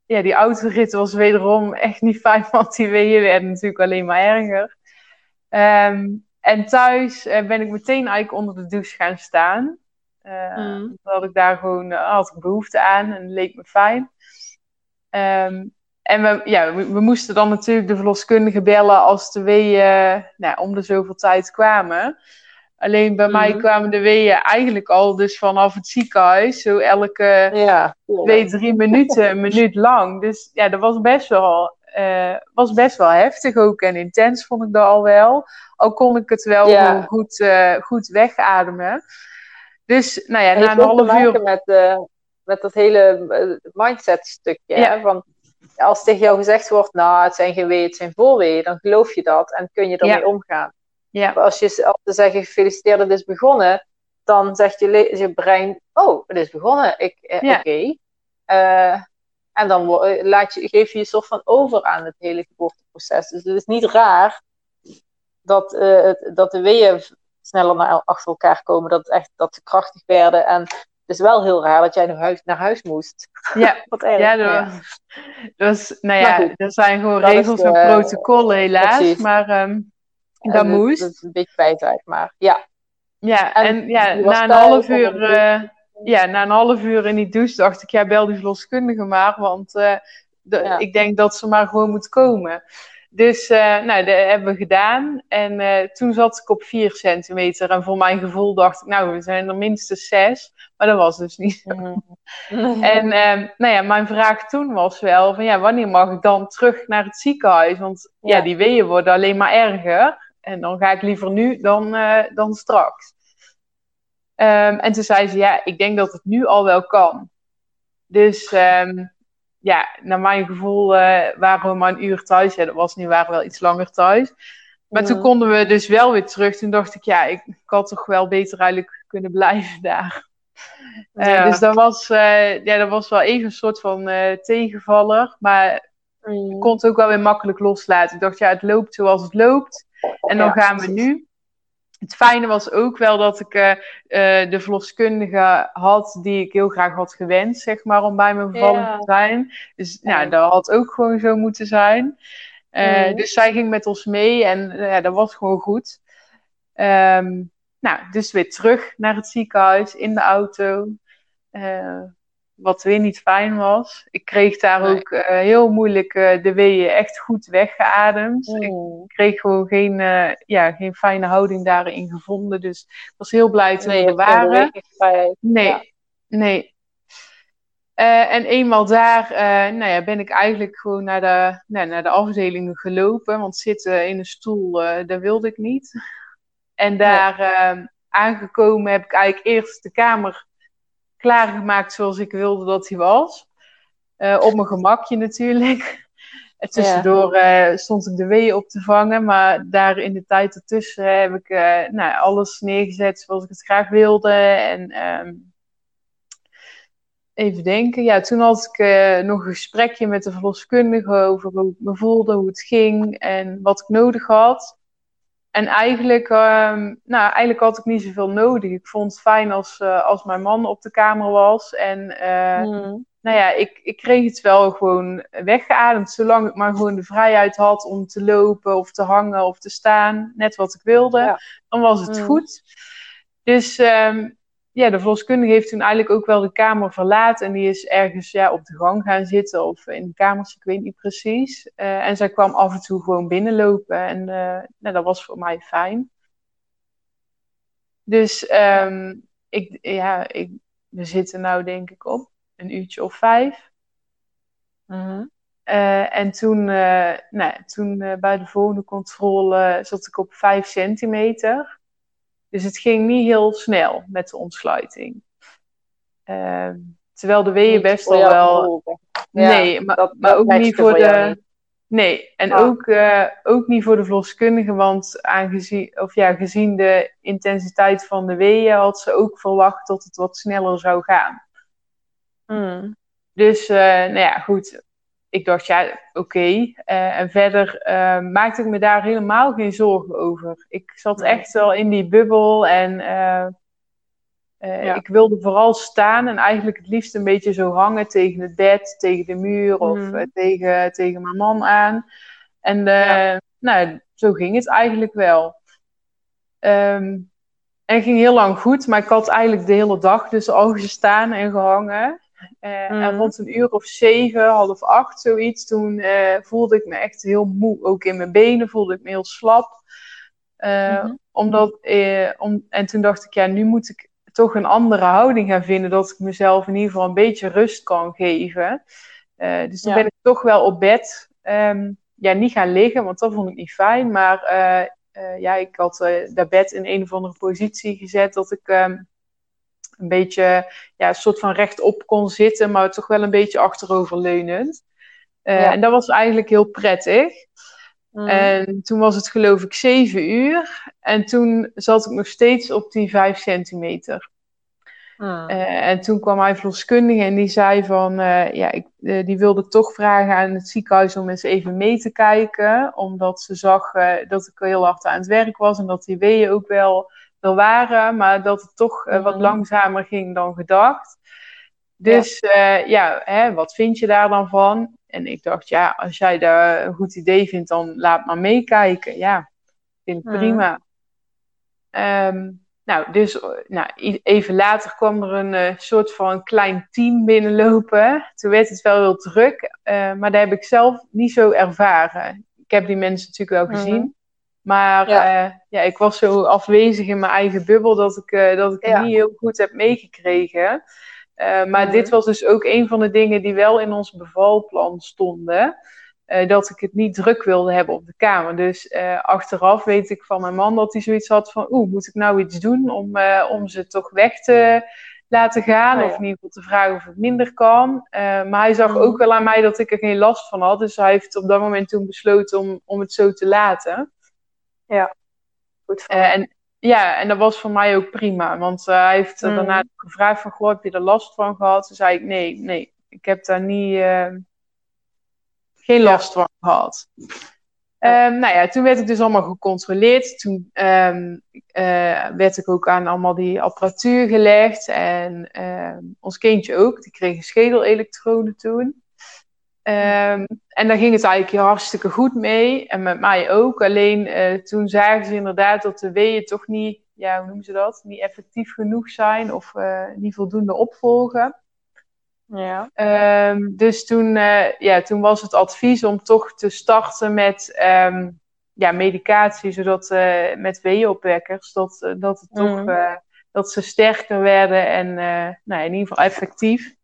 ja, die autorit was wederom echt niet fijn, want die weeën werden natuurlijk alleen maar erger. Um, en thuis uh, ben ik meteen eigenlijk onder de douche gaan staan. Uh, mm. Dat ik daar gewoon had ik behoefte aan en leek me fijn. Um, En we, ja, we, moesten dan natuurlijk de verloskundige bellen als de weeën nou, om de zoveel tijd kwamen. Alleen bij mij mhm. kwamen de weeën eigenlijk al dus vanaf het ziekenhuis. Zo elke ja, twee, drie minuten, een minuut lang. Dus ja, dat was best wel, uh, was best wel heftig ook. En intens vond ik dat al wel. Al kon ik het wel goed, uh, goed wegademen. Dus nou ja, na een half uur... Met, uh, met dat hele mindset stukje. Ja. Van, als tegen jou gezegd wordt, nou, het zijn geen weeën, het zijn voorweeën, dan geloof je dat en kun je ermee omgaan. Ja. Maar als je als te zeggen, gefeliciteerd, het is begonnen, dan zegt je, je brein, oh, het is begonnen, ik, eh, oké. Uh, en dan eh, laat je, geef je je soort van over aan het hele geboorteproces. Dus het is niet raar dat, uh, dat de weeën sneller naar, achter elkaar komen, dat, echt, dat ze krachtig werden. En het is wel heel raar dat jij naar huis, naar huis moest. Ja, Wat erg. Ja, dat, was, nou ja, er zijn gewoon regels en protocollen helaas. Maar um, dat moest. Dat is een beetje bijtijd, maar ja. Ja, en, ja, na een half uur... Uh, ja, na een half uur in die douche dacht ik, ja, bel die verloskundige maar, want uh, de, ik denk dat ze maar gewoon moet komen. Dus uh, nou, dat hebben we gedaan. En uh, toen zat ik op 4 centimeter. En voor mijn gevoel dacht ik, nou, we zijn er minstens 6. Maar dat was dus niet zo. Mm. en uh, nou ja, mijn vraag toen was wel van, ja, wanneer mag ik dan terug naar het ziekenhuis? Want ja, ja die weeën worden alleen maar erger. En dan ga ik liever nu dan, dan straks. Um, en toen zei ze, ja, ik denk dat het nu al wel kan. Dus um, ja, naar mijn gevoel uh, waren we maar een uur thuis. Ja, dat was nu, waren we wel iets langer thuis. Maar toen konden we dus wel weer terug. Toen dacht ik, ja, ik, ik had toch wel beter eigenlijk kunnen blijven daar. Uh, ja. Dus dat was, uh, ja, dat was wel even een soort van tegenvaller. Maar mm. ik kon het ook wel weer makkelijk loslaten. Ik dacht, ja, het loopt zoals het loopt. En dan gaan we nu. Het fijne was ook wel dat ik uh, uh, de verloskundige had die ik heel graag had gewenst, zeg maar, om bij mijn bevalling te zijn. Dus ja, dat had ook gewoon zo moeten zijn. Uh, mm. Dus zij ging met ons mee en ja, dat was gewoon goed. Um, nou, dus weer terug naar het ziekenhuis in de auto. Wat weer niet fijn was. Ik kreeg daar ook uh, heel moeilijk uh, de weeën echt goed weggeademd. Ik kreeg gewoon geen, uh, ja, geen fijne houding daarin gevonden. Dus ik was heel blij toen nee, we er waren. Nee, ja. nee. en eenmaal daar nou ja, ben ik eigenlijk gewoon naar de, nou, naar de afdeling gelopen. Want zitten in een stoel, dat wilde ik niet. En daar aangekomen heb ik eigenlijk eerst de kamer klaargemaakt zoals ik wilde dat hij was. Uh, op mijn gemakje natuurlijk. En tussendoor uh, stond ik de weeën op te vangen, maar daar in de tijd ertussen heb ik uh, nou, alles neergezet zoals ik het graag wilde. En um, even denken, ja, toen had ik nog een gesprekje met de verloskundige over hoe ik me voelde, hoe het ging en wat ik nodig had. En eigenlijk, um, nou, eigenlijk had ik niet zoveel nodig. Ik vond het fijn als, uh, als mijn man op de kamer was. En uh, mm. nou ja, ik, ik kreeg het wel gewoon weggeademd. Zolang ik maar gewoon de vrijheid had om te lopen of te hangen of te staan. Net wat ik wilde. Ja. Dan was het mm. goed. Dus um, ja, de verloskundige heeft toen eigenlijk ook wel de kamer verlaten. En die is ergens ja, op de gang gaan zitten of in de kamers, ik weet niet precies. Uh, en zij kwam af en toe gewoon binnenlopen. En uh, nou, dat was voor mij fijn. Dus um, ik, ja, ik, we zitten nou denk ik op een uurtje of vijf. Uh, en toen, nou, toen bij de volgende controle zat ik op vijf centimeter. Dus het ging niet heel snel met de ontsluiting. Uh, terwijl de weeën best al wel. nee, maar, dat, maar ook niet voor de. Nee, en ah. ook, uh, ook niet voor de verloskundige, want aangezien, of ja, gezien de intensiteit van de weeën had ze ook verwacht dat het wat sneller zou gaan. Hmm. Dus, uh, nou ja, goed ik dacht, ja, oké. Uh, en verder uh, maakte ik me daar helemaal geen zorgen over. Ik zat echt wel in die bubbel en uh, ja. ik wilde vooral staan en eigenlijk het liefst een beetje zo hangen tegen het bed, tegen de muur of mm. tegen, tegen mijn man aan. En ja. nou, zo ging het eigenlijk wel. Um, en ging heel lang goed, maar ik had eigenlijk de hele dag dus al gestaan en gehangen. En mhm. rond een uur of zeven, half acht, zoiets, toen voelde ik me echt heel moe. Ook in mijn benen voelde ik me heel slap. Mhm. omdat, om, en toen dacht ik, ja, nu moet ik toch een andere houding gaan vinden. Dat ik mezelf in ieder geval een beetje rust kan geven. dus toen ben ik toch wel op bed um, ja, niet gaan liggen, want dat vond ik niet fijn. Maar uh, ja, ik had uh, dat bed in een of andere positie gezet dat ik um, een beetje ja, een soort van rechtop kon zitten, maar toch wel een beetje achteroverleunend. Uh, ja. En dat was eigenlijk heel prettig. Mm. En toen was het geloof ik zeven uur. En toen zat ik nog steeds op die vijf centimeter. Ah. Eh, en toen kwam mijn verloskundige en die zei van, uh, ja, ik, die wilde toch vragen aan het ziekenhuis om eens even mee te kijken, omdat ze zag dat ik heel hard aan het werk was en dat die weeën ook wel er waren, maar dat het toch wat mhm. langzamer ging dan gedacht. Dus ja, ja hè, wat vind je daar dan van? En ik dacht, ja, als jij daar een goed idee vindt, dan laat maar meekijken. Ja, vind ik mhm. prima. Um, nou, dus nou, even later kwam er een uh, soort van klein team binnenlopen. Toen werd het wel heel druk, uh, maar dat heb ik zelf niet zo ervaren. Ik heb die mensen natuurlijk wel gezien. Mhm. Maar ja. Uh, ja. ik was zo afwezig in mijn eigen bubbel dat ik, dat ik het niet heel goed heb meegekregen. maar mhm. dit was dus ook een van de dingen die wel in ons bevalplan stonden. Uh, dat ik het niet druk wilde hebben op de kamer. Dus uh, achteraf weet ik van mijn man dat hij zoiets had van... Oeh, moet ik nou iets doen om, uh, om ze toch weg te laten gaan? Oh, ja. Of in ieder geval te vragen of het minder kan. maar hij zag mm. ook wel aan mij dat ik er geen last van had. Dus hij heeft op dat moment toen besloten om, om het zo te laten. Ja, goed en, ja, en dat was voor mij ook prima. Want hij heeft mm. daarna gevraagd van... Goh, heb je er last van gehad? Toen zei ik, nee, nee. Ik heb daar niet geen last van gehad. Um, nou ja, toen werd ik dus allemaal gecontroleerd. Toen um, uh, werd ik ook aan allemaal die apparatuur gelegd. En um, ons kindje ook. Die kreeg een schedelelektrode toen. En daar ging het eigenlijk hartstikke goed mee. En met mij ook. Alleen uh, toen zagen ze inderdaad dat de weeën toch niet, ja, hoe noemen ze dat? Niet effectief genoeg zijn. Of uh, niet voldoende opvolgen. Ja. Um, dus toen, uh, ja, toen was het advies om toch te starten met um, ja, medicatie, zodat met weeënopwekkers, dat, dat, het toch, mm. dat ze sterker werden en nou, in ieder geval effectief.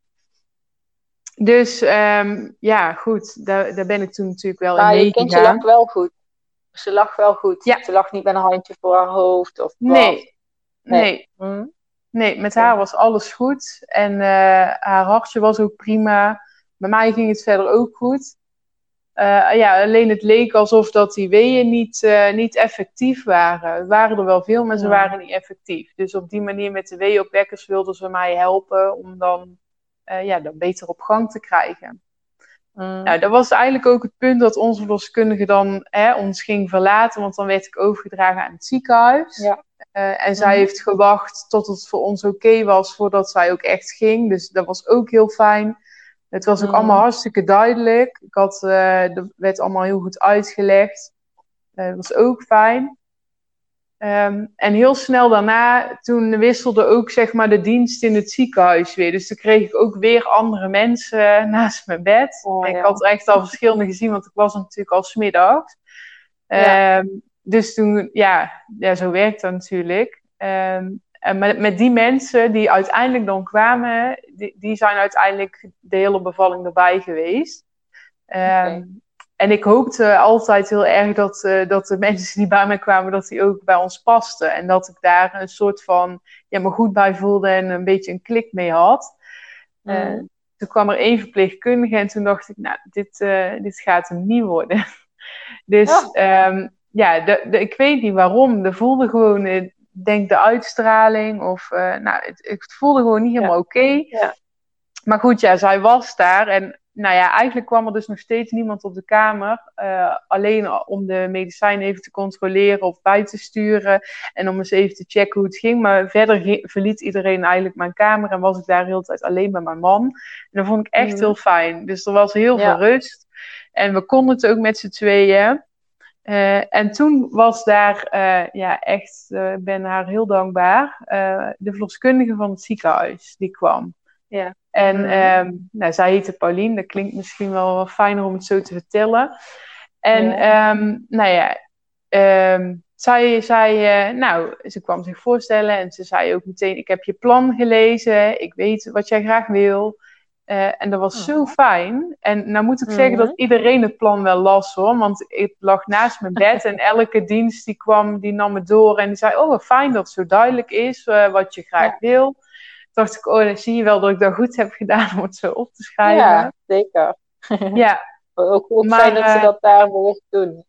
Dus um, ja, goed, daar, daar ben ik toen natuurlijk wel maar in meegegaan. je kindje lag wel goed. Ze lag wel goed. Ja. Ze lag niet met een handje voor haar hoofd of wat. Nee, nee. nee. Nee, met haar was alles goed. En uh, haar hartje was ook prima. Bij mij ging het verder ook goed. Uh, ja, alleen het leek alsof dat die weeën niet, uh, niet effectief waren. Er waren er wel veel, maar ze waren niet effectief. Dus op die manier met de weeënopwekkers wilden ze mij helpen om dan ja, dat beter op gang te krijgen. Mm. Nou, dat was eigenlijk ook het punt dat onze verloskundige dan hè, ons ging verlaten, want dan werd ik overgedragen aan het ziekenhuis. Ja. Uh, en zij mhm. heeft gewacht tot het voor ons oké was voordat zij ook echt ging. Dus dat was ook heel fijn. Het was ook mhm. allemaal hartstikke duidelijk. Ik had, uh, er werd allemaal heel goed uitgelegd. Dat was ook fijn. Um, en heel snel daarna, toen wisselde ook zeg maar de dienst in het ziekenhuis weer. Dus toen kreeg ik ook weer andere mensen naast mijn bed. Oh, ja. Ik had echt al verschillende gezien, want ik was natuurlijk al smiddags. Ja. Um, dus toen, ja, ja, zo werkt dat natuurlijk. Um, en met, met die mensen die uiteindelijk dan kwamen, die, die zijn uiteindelijk de hele bevalling erbij geweest. Okay. En ik hoopte altijd heel erg dat, uh, dat de mensen die bij mij kwamen, dat die ook bij ons pasten. En dat ik daar een soort van, ja, me goed bij voelde en een beetje een klik mee had. Mm. Uh, toen kwam er één verpleegkundige en toen dacht ik, nou, dit, uh, dit gaat hem niet worden. dus ja. um, ja, de, de, ik weet niet waarom. Er voelde gewoon, ik denk de uitstraling of, nou, het, het, voelde gewoon niet helemaal ja. oké. Okay. Ja. Maar goed, ja, zij was daar en nou ja, eigenlijk kwam er dus nog steeds niemand op de kamer. Uh, alleen om de medicijnen even te controleren of bij te sturen. En om eens even te checken hoe het ging. Maar verder verliet iedereen eigenlijk mijn kamer. En was ik daar de hele tijd alleen met mijn man. En dat vond ik echt mm. heel fijn. Dus er was heel ja. veel rust. En we konden het ook met z'n tweeën. Uh, en toen was daar, uh, ja, echt, ik ben haar heel dankbaar, de verloskundige van het ziekenhuis, die kwam. Ja. En mm. nou, zij heette Pauline, dat klinkt misschien wel fijner om het zo te vertellen. En ehm, nou ja, um, zij zei, uh, nou, ze kwam zich voorstellen en ze zei ook meteen: Ik heb je plan gelezen, ik weet wat jij graag wil. Uh, en dat was zo oh. fijn. En nou moet ik zeggen dat mhm. iedereen het plan wel las hoor. Want ik lag naast mijn bed en elke dienst die kwam, die nam het door. En die zei, oh wat fijn dat het zo duidelijk is uh, wat je graag wil. Dacht ik, oh dan zie je wel dat ik dat goed heb gedaan om het zo op te schrijven. Ja, zeker. ja. ook, ook maar, fijn dat ze dat daar bewust doen.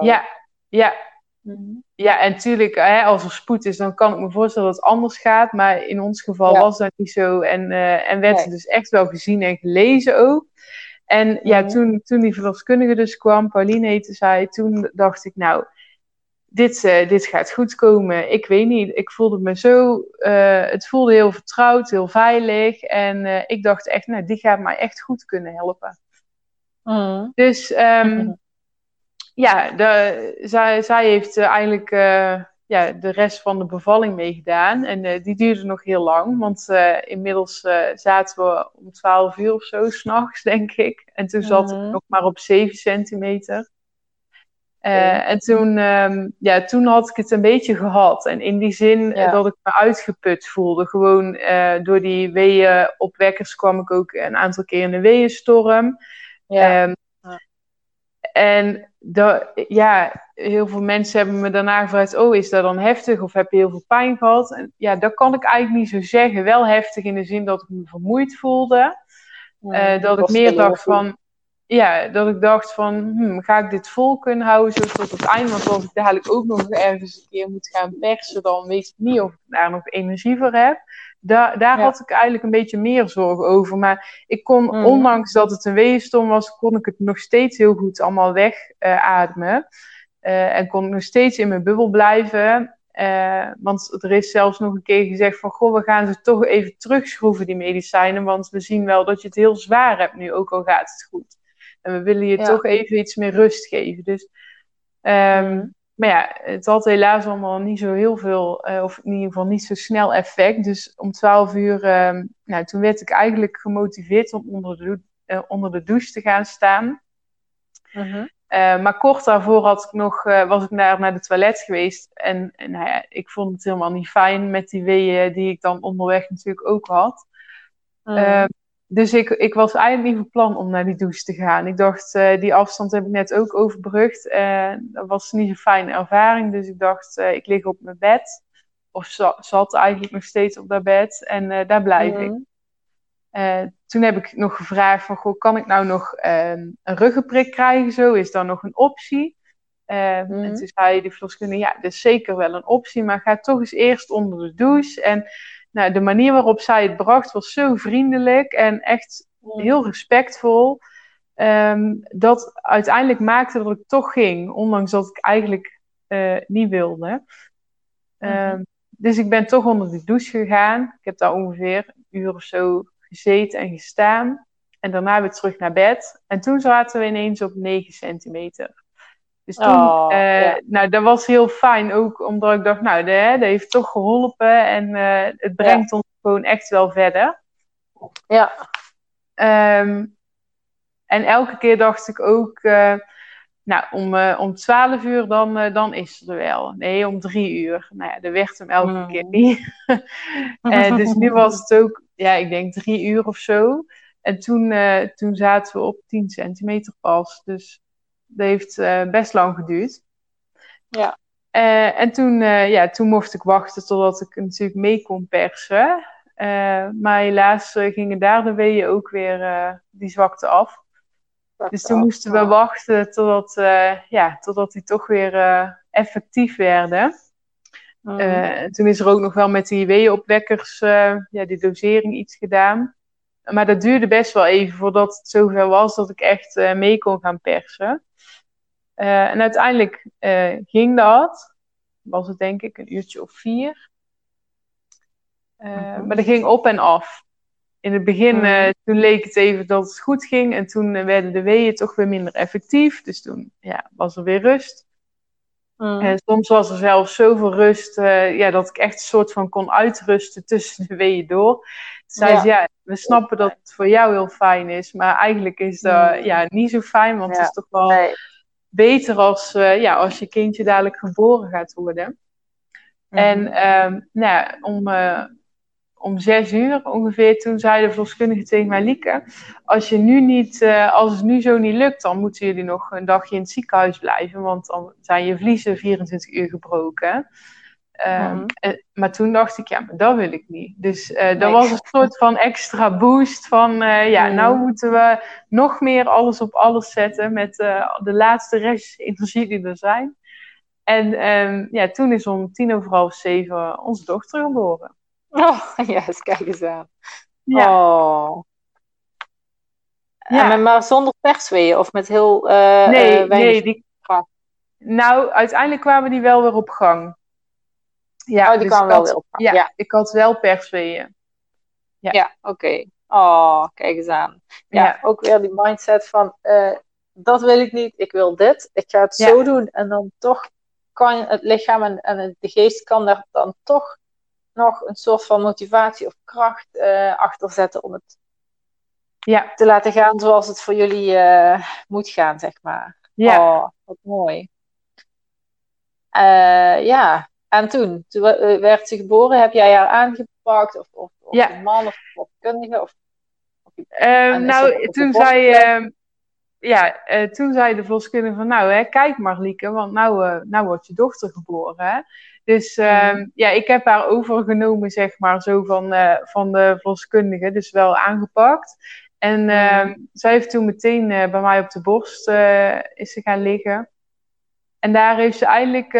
ja, ja, Mhm. Ja, en natuurlijk, hè, als er spoed is, dan kan ik me voorstellen dat het anders gaat. Maar in ons geval was dat niet zo. En, uh, en werd nee. dus echt wel gezien en gelezen ook. En ja, mhm. toen, toen die verloskundige dus kwam, Pauline heette zij, toen dacht ik, nou, dit, uh, dit gaat goed komen. Ik weet niet, ik voelde me zo, uh, het voelde heel vertrouwd, heel veilig. En ik dacht echt, nou, die gaat mij echt goed kunnen helpen. Mhm. Dus um, ja, de, zij, zij heeft eigenlijk ja, de rest van de bevalling meegedaan. En die duurde nog heel lang, want inmiddels zaten we om 12 uur of zo, s'nachts, denk ik. En toen zat ik nog maar op 7 centimeter. Okay. En toen, um, ja, toen had ik het een beetje gehad. En in die zin ja. dat ik me uitgeput voelde. Gewoon door die weeënopwekkers kwam ik ook een aantal keer in de weeënstorm. Ja. Um, en ja, heel veel mensen hebben me daarna gevraagd: Oh, is dat dan heftig of heb je heel veel pijn gehad? En ja, dat kan ik eigenlijk niet zo zeggen. Wel heftig in de zin dat ik me vermoeid voelde. Uh, dat ik meer dacht van. Ja, dat ik dacht van, hmm, ga ik dit vol kunnen houden zo tot het einde? Want als ik dadelijk ook nog ergens een keer moet gaan persen, dan weet ik niet of ik daar nog energie voor heb. Daar, had ik eigenlijk een beetje meer zorgen over. Maar ik kon, mm. ondanks dat het een weeënstorm was, kon ik het nog steeds heel goed allemaal wegademen. Uh, uh, en kon ik nog steeds in mijn bubbel blijven. Uh, want er is zelfs nog een keer gezegd van, goh, we gaan ze toch even terugschroeven, die medicijnen. Want we zien wel dat je het heel zwaar hebt nu, ook al gaat het goed. En we willen je ja. toch even iets meer rust geven. Dus um, maar ja, het had helaas allemaal niet zo heel veel, uh, of in ieder geval niet zo snel effect. Dus om 12 uur, uh, nou, toen werd ik eigenlijk gemotiveerd om onder de, uh, onder de douche te gaan staan. -huh. maar kort daarvoor had ik nog, was ik naar, naar de toilet geweest. En, en nou ja, ik vond het helemaal niet fijn met die weeën die ik dan onderweg natuurlijk ook had. -huh dus ik, ik was eigenlijk niet van plan om naar die douche te gaan. Ik dacht, uh, die afstand heb ik net ook overbrugd. Uh, dat was niet een fijne ervaring. Dus ik dacht, uh, ik lig op mijn bed. Of zat eigenlijk nog steeds op dat bed. En daar blijf mm. ik. Mhm. toen heb ik nog gevraagd van, goh, kan ik nou nog ehm, een ruggenprik krijgen? Zo is dat nog een optie? Mm. En mhm. toen zei de verloskundige, ja, dat is zeker wel een optie. Maar ga toch eens eerst onder de douche. En nou, de manier waarop zij het bracht was zo vriendelijk en echt heel respectvol. Um, dat uiteindelijk maakte dat ik toch ging, ondanks dat ik eigenlijk uh, niet wilde. Um, dus ik ben toch onder de douche gegaan. Ik heb daar ongeveer een uur of zo gezeten en gestaan. En daarna weer terug naar bed. En toen zaten we ineens op 9 centimeter. Dus toen, oh, uh, ja. nou, dat was heel fijn ook, omdat ik dacht, nou, dat, dat heeft toch geholpen en uh, het brengt ja. ons gewoon echt wel verder. Ja. Um, en elke keer dacht ik ook, uh, nou, om, om 12 uur dan, dan is het er wel. Nee, om drie uur. Nou ja, dat werd hem elke mm. keer niet. dus nu was het ook, ja, ik denk drie uur of zo. En toen, toen zaten we op 10 centimeter pas. Dus dat heeft uh, best lang geduurd. Ja. Uh, en toen, uh, ja, toen mocht ik wachten totdat ik natuurlijk mee kon persen. maar helaas gingen daar de weeën ook weer die zwakte af. Dus toen af, moesten we wachten totdat, ja, totdat die toch weer effectief werden. Mm. toen is er ook nog wel met die weeënopwekkers ja, die dosering iets gedaan. Maar dat duurde best wel even voordat het zover was dat ik echt mee kon gaan persen. Uh, en uiteindelijk uh, ging dat. Was het denk ik een uurtje of vier. Uh, uh-huh. Maar dat ging op en af. In het begin, uh-huh. toen leek het even dat het goed ging. En toen werden de weeën toch weer minder effectief. Dus toen ja, was er weer rust. Mm. En soms was er zelfs zoveel rust uh, ja, dat ik echt een soort van kon uitrusten tussen de weeën door. Toen zei ja. ze, ja, we snappen dat het voor jou heel fijn is, maar eigenlijk is dat mm. ja, niet zo fijn, want het is toch wel nee. Beter als, uh, ja, als je kindje dadelijk geboren gaat worden. Mm. En um, nou ja, om, uh, om zes uur ongeveer, toen zei de verloskundige tegen mij, Lieke, als, je nu niet, uh, als het nu zo niet lukt, dan moeten jullie nog een dagje in het ziekenhuis blijven, want dan zijn je vliezen 24 uur gebroken. Um, mm en, maar toen dacht ik, ja, maar dat wil ik niet. Dus uh, dat was een soort van extra boost van, uh, ja, mm. nou moeten we nog meer alles op alles zetten met de laatste rest energie die er zijn. En um, ja, toen is om tien over half zeven onze dochter geboren. Oh, ja, eens kijk eens aan. Ja. Oh. Ja. En maar zonder persweeën of met heel Nee, nee. Die... Nou, uiteindelijk kwamen die wel weer op gang. Ja, oh, die dus wel. Ja, ja, ik had wel persweeën. Ja, ja oké. Okay. Oh, kijk eens aan. Ja, ja, ook weer die mindset van... Uh, dat wil ik niet, ik wil dit. Ik ga het zo doen. En dan toch kan het lichaam en, en de geest kan daar dan toch nog een soort van motivatie of kracht uh, achter zetten om het ja. te laten gaan zoals het voor jullie uh, moet gaan, zeg maar. Ja. Oh, wat mooi. Uh, ja, en toen, toen werd ze geboren, heb jij haar aangepakt? Of, of, of ja. een man of een kundige? Of, of, nou, toen zei, ehm, ja, toen zei de verloskundige van, nou, hè, kijk maar Lieke, want nou, nou wordt je dochter geboren. Hè? Dus uh, ja, ik heb haar overgenomen, zeg maar, zo van, van de verloskundige. Dus wel aangepakt. En uh, zij heeft toen meteen bij mij op de borst is ze gaan liggen. En daar heeft ze eigenlijk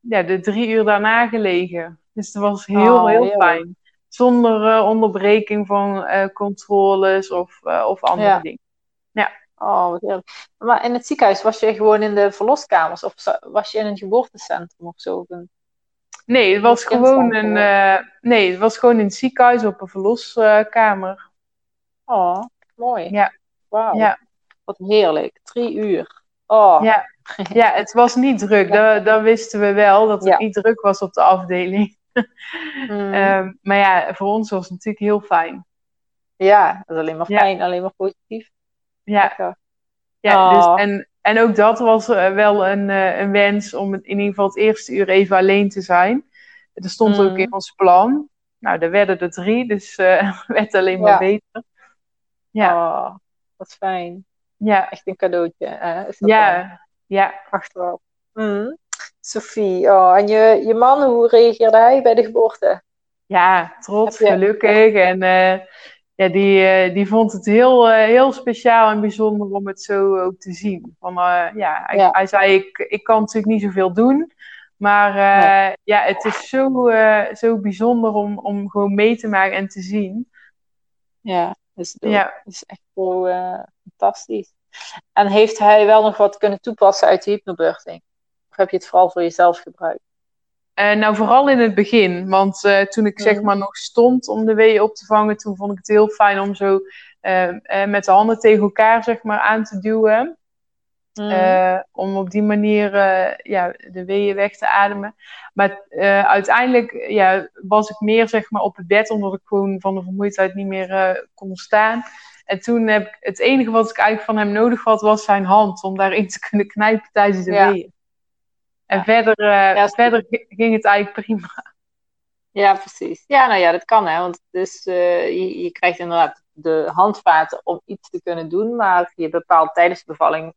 ja, de drie uur daarna gelegen. Dus dat was heel, oh, heel, fijn. Zonder onderbreking van controles of, of andere ja. dingen. Ja. Oh, wat heerlijk. Maar in het ziekenhuis was je gewoon in de verloskamers? Of was je in een geboortecentrum of zo? Nee, het was gewoon een. Nee, het was gewoon in het ziekenhuis op een verloskamer. oh, mooi. Ja. Wauw. Ja. Wat heerlijk. Drie uur. Oh. Ja. ja, het was niet druk. Dat, dat wisten we wel, dat het niet druk was op de afdeling. mm. um, maar ja, voor ons was het natuurlijk heel fijn. Ja, dat is alleen maar fijn, alleen maar positief. Ja. Lekker. Ja, dus, oh. en en ook dat was uh, wel een, uh, een wens om in ieder geval het eerste uur even alleen te zijn. Er stond mm. ook in ons plan. Nou, er werden er drie, dus uh, werd alleen maar beter. Ja. Oh, wat fijn. Ja. Echt een cadeautje. Hè? Is dat ja. Dan? Ja. Achteraf. Mm. Sophie, oh, en je, je man, hoe reageerde hij bij de geboorte? Ja, trots, gelukkig. En ja, die, uh, die vond het heel, uh, heel speciaal en bijzonder om het zo ook te zien. Van, ja, hij, ja. hij, zei, ik, ik kan natuurlijk niet zoveel doen. Maar nee. ja, het is zo, zo bijzonder om, om gewoon mee te maken en te zien. Ja, dus, ja. is echt zo fantastisch. En heeft hij wel nog wat kunnen toepassen uit de hypnobirthing? Of heb je het vooral voor jezelf gebruikt? Uh, nou, vooral in het begin. Want uh, toen ik zeg maar nog stond om de weeën op te vangen, toen vond ik het heel fijn om zo uh, met de handen tegen elkaar zeg maar aan te duwen. Mm. om op die manier ja, de weeën weg te ademen. Maar uiteindelijk ja, was ik meer zeg maar, op het bed, omdat ik gewoon van de vermoeidheid niet meer kon staan. En toen heb ik het enige wat ik eigenlijk van hem nodig had, was zijn hand om daarin te kunnen knijpen tijdens de ja. weeën. En verder, ja, verder ging het eigenlijk prima. Ja, precies. Ja, nou ja, dat kan hè. Want dus, je, je, krijgt inderdaad de handvaten om iets te kunnen doen. Maar je bepaalt tijdens de bevalling,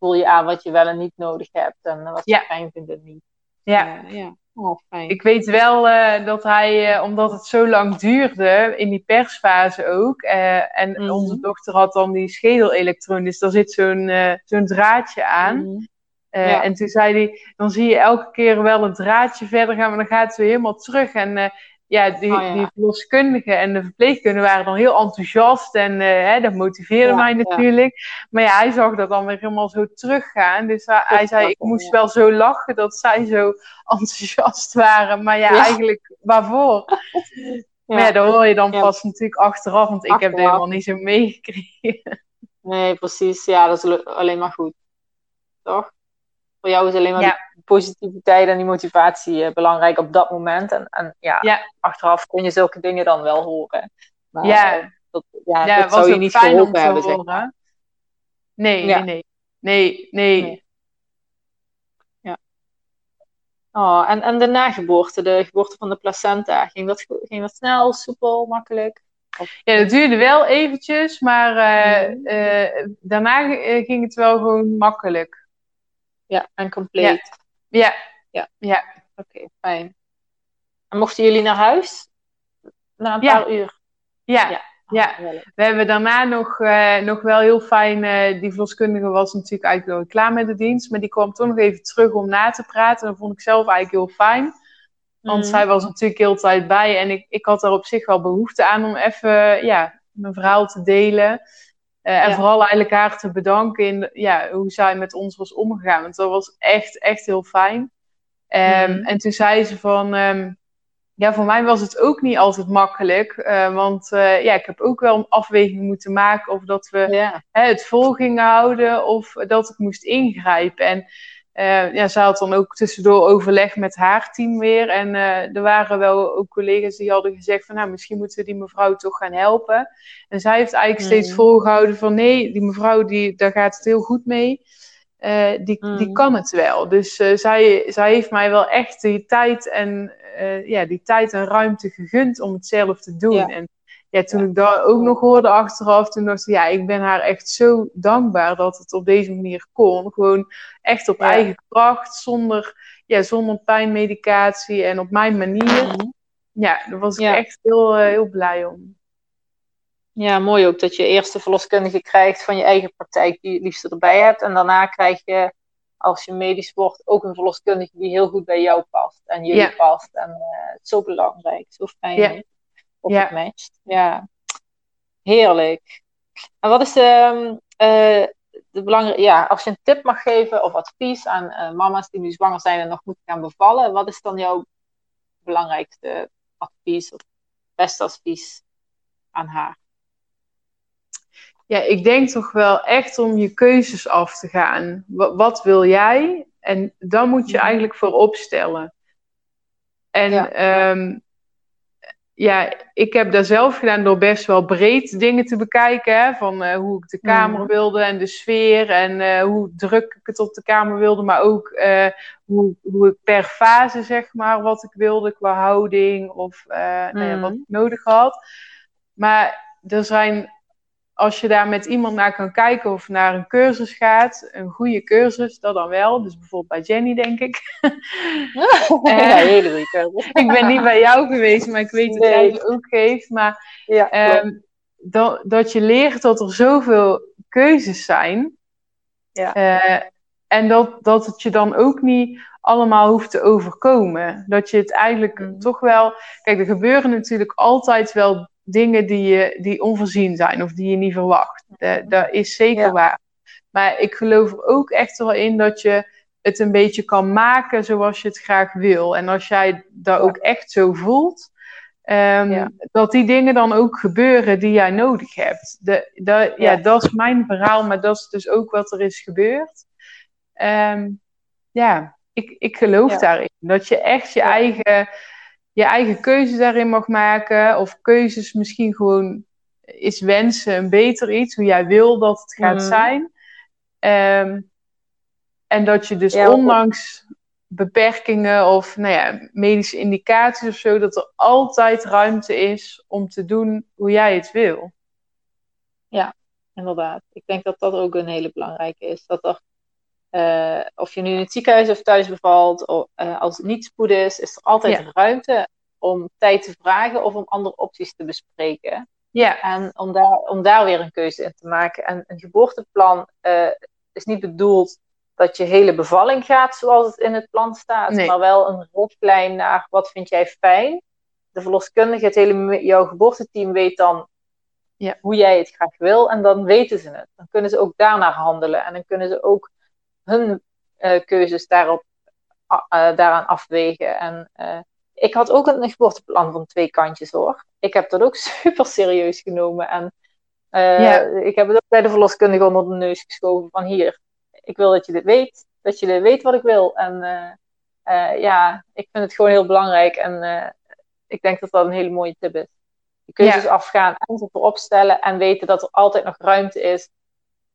voel je aan wat je wel en niet nodig hebt. En wat je fijn vindt en niet. Ja. Ja. Oh, fijn. Ik weet wel dat hij, omdat het zo lang duurde, in die persfase ook. en mm -hmm. onze dochter had dan die schedelelektroon. Dus daar zit zo'n zo'n draadje aan. Mm -hmm. Uh, En toen zei hij, dan zie je elke keer wel een draadje verder gaan, maar dan gaat het weer helemaal terug. En uh, ja, die, oh, ja. die verloskundigen en de verpleegkundigen waren dan heel enthousiast en uh, hè, dat motiveerde ja, mij natuurlijk. Maar ja, hij zag dat dan weer helemaal zo teruggaan. Dus hij, hij zei, ik moest wel zo lachen dat zij zo enthousiast waren. Maar ja, eigenlijk waarvoor? Maar ja, dat hoor je dan pas natuurlijk achteraf, want ik heb het helemaal niet zo meegekregen. Nee, precies. Ja, dat is alleen maar goed. Toch? Voor jou is alleen maar die positiviteit en die motivatie uh, belangrijk op dat moment. En, en ja, ja, achteraf kun je zulke dingen dan wel horen. Maar, ja, dat, ja, ja dat zou je niet geholpen hebben, zeg maar. Nee, nee, nee, nee. Nee, Ja. Oh, en, en de nageboorte, de geboorte van de placenta, ging dat, ging dat snel, soepel, makkelijk? Ja, dat duurde wel eventjes, maar uh, daarna ging het wel gewoon makkelijk. Ja, en compleet. Ja, ja, ja. Oké, fijn. En mochten jullie naar huis? Na een paar uur? Ja, ja. ja. we hebben daarna nog, nog wel heel fijn. die verloskundige was natuurlijk eigenlijk wel klaar met de dienst. Maar die kwam toch nog even terug om na te praten. Dat vond ik zelf eigenlijk heel fijn. Want mm. zij was natuurlijk heel tijd bij en ik, ik had daar op zich wel behoefte aan om even ja, mijn verhaal te delen. Uh, en vooral eigenlijk haar te bedanken in ja, hoe zij met ons was omgegaan. Want dat was echt, echt heel fijn. Um, mm. En toen zei ze van, um, ja, voor mij was het ook niet altijd makkelijk. Uh, want uh, ja, ik heb ook wel een afweging moeten maken of dat we hè, het vol gingen houden of dat ik moest ingrijpen. En uh, ja, ze had dan ook tussendoor overleg met haar team weer. En uh, er waren wel ook collega's die hadden gezegd van... nou, misschien moeten we die mevrouw toch gaan helpen. En zij heeft eigenlijk steeds mm. volgehouden van... nee, die mevrouw, die, daar gaat het heel goed mee. Uh, die, mm. die kan het wel. Dus zij, zij heeft mij wel echt die tijd en, ja, die tijd en ruimte gegund om het zelf te doen. Ja. En ja, toen ik dat ook nog hoorde achteraf, toen dacht ik, ja, ik ben haar echt zo dankbaar dat het op deze manier kon. Gewoon echt op eigen kracht, zonder, ja, zonder pijnmedicatie en op mijn manier. Mhm. Ja, daar was ik echt heel, eh, heel blij om. Ja, mooi ook dat je eerst de verloskundige krijgt van je eigen praktijk die je het liefst erbij hebt. En daarna krijg je, als je medisch wordt, ook een verloskundige die heel goed bij jou past en jullie Ja. past. En eh, het is zo belangrijk, zo fijn Ja. Of Ja. het matcht. Ja, heerlijk. En wat is de, eh, de belangrijke, ja, als je een tip mag geven of advies aan eh, mama's die nu zwanger zijn en nog moeten gaan bevallen, wat is dan jouw belangrijkste advies of beste advies aan haar? Ja, ik denk toch wel echt om je keuzes af te gaan. Wat, wat wil jij? En dan moet je Mhm. eigenlijk voor opstellen. En Ja. ja. Ja, ik heb daar zelf gedaan door best wel breed dingen te bekijken. Hè? Van eh, hoe ik de kamer Mhm. wilde en de sfeer. En eh, hoe druk ik het op de kamer wilde. Maar ook eh, hoe, hoe ik per fase, zeg maar, wat ik wilde qua houding. Of nou ja, wat Mhm. ik nodig had. Maar er zijn als je daar met iemand naar kan kijken of naar een cursus gaat, een goede cursus, dat dan wel. Dus bijvoorbeeld bij Jenny, denk ik. ja, hele goede keuze. ik ben niet bij jou geweest, maar ik weet dat Nee. jij ze ook geeft. Maar Ja, ehm, dat, dat je leert dat er zoveel keuzes zijn. Ja. Eh, en dat, dat het je dan ook niet allemaal hoeft te overkomen. Dat je het eigenlijk Mhm. toch wel. Kijk, er gebeuren natuurlijk altijd wel dingen die, je, die onvoorzien zijn of die je niet verwacht. Eh, dat is zeker Ja. waar. Maar ik geloof er ook echt wel in dat je het een beetje kan maken zoals je het graag wil. En als jij dat ook echt zo voelt, ehm, Ja. dat die dingen dan ook gebeuren die jij nodig hebt. De, dat, ja. Ja. dat is mijn verhaal, maar dat is dus ook wat er is gebeurd. Ehm, ja, ik, ik geloof Ja. daarin. Dat je echt je, eigen, je eigen keuzes daarin mag maken. Of keuzes misschien gewoon is wensen een beter iets. Hoe jij wil dat het gaat Mhm. zijn. Ehm, en dat je dus Ja, ondanks beperkingen of nou ja, medische indicaties of zo, dat er altijd ruimte is om te doen hoe jij het wil. Inderdaad. Ik denk dat dat ook een hele belangrijke is. Dat er, eh, of je nu in het ziekenhuis of thuis bevalt, of, eh, als het niet spoed is, is er altijd Ja. ruimte om tijd te vragen of om andere opties te bespreken. Ja, En om daar, om daar weer een keuze in te maken. En een geboorteplan eh, is niet bedoeld dat je hele bevalling gaat zoals het in het plan staat, Nee. maar wel een richtlijn naar wat vind jij fijn. De verloskundige, het hele, jouw geboorteteam weet dan Ja. hoe jij het graag wil en dan weten ze het. Dan kunnen ze ook daarnaar handelen en dan kunnen ze ook hun eh, keuzes daarop, eh, daaraan afwegen. En eh, ik had ook een geboorteplan van twee kantjes hoor. Ik heb dat ook super serieus genomen. En Ja. ik heb het ook bij de verloskundige onder de neus geschoven van hier, ik wil dat je dit weet. dat je weet wat ik wil. En ja, ik vind het gewoon heel belangrijk. En ik denk dat dat een hele mooie tip is. Je keuzes ja. afgaan en ze voorop stellen en weten dat er altijd nog ruimte is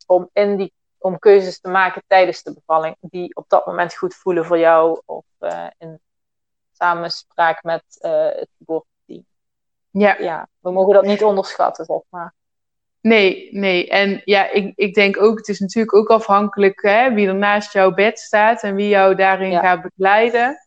om, in die, om keuzes te maken tijdens de bevalling die op dat moment goed voelen voor jou of uh, in samenspraak met uh, het geboorteteam. Ja. ja, we mogen dat niet onderschatten, zeg maar. Nee, nee. En ja, ik, ik denk ook, het is natuurlijk ook afhankelijk hè, wie er naast jouw bed staat en wie jou daarin gaat begeleiden.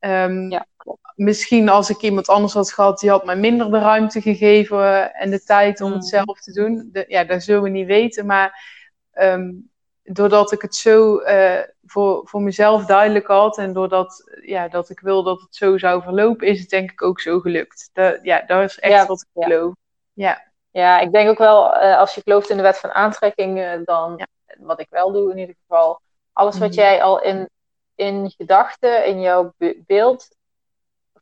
Um, ja, klopt. Misschien als ik iemand anders had gehad, die had mij minder de ruimte gegeven en de tijd om het mm. zelf te doen. De, ja, dat zullen we niet weten. Maar um, doordat ik het zo uh, voor, voor mezelf duidelijk had en doordat ja, dat ik wil dat het zo zou verlopen, is het denk ik ook zo gelukt. Dat, ja, dat is echt wat ik geloof. Ja. ja, ik denk ook wel, uh, als je gelooft in de wet van aantrekking, uh, dan, wat ik wel doe in ieder geval, alles wat mm. jij al in in gedachten, in jouw beeld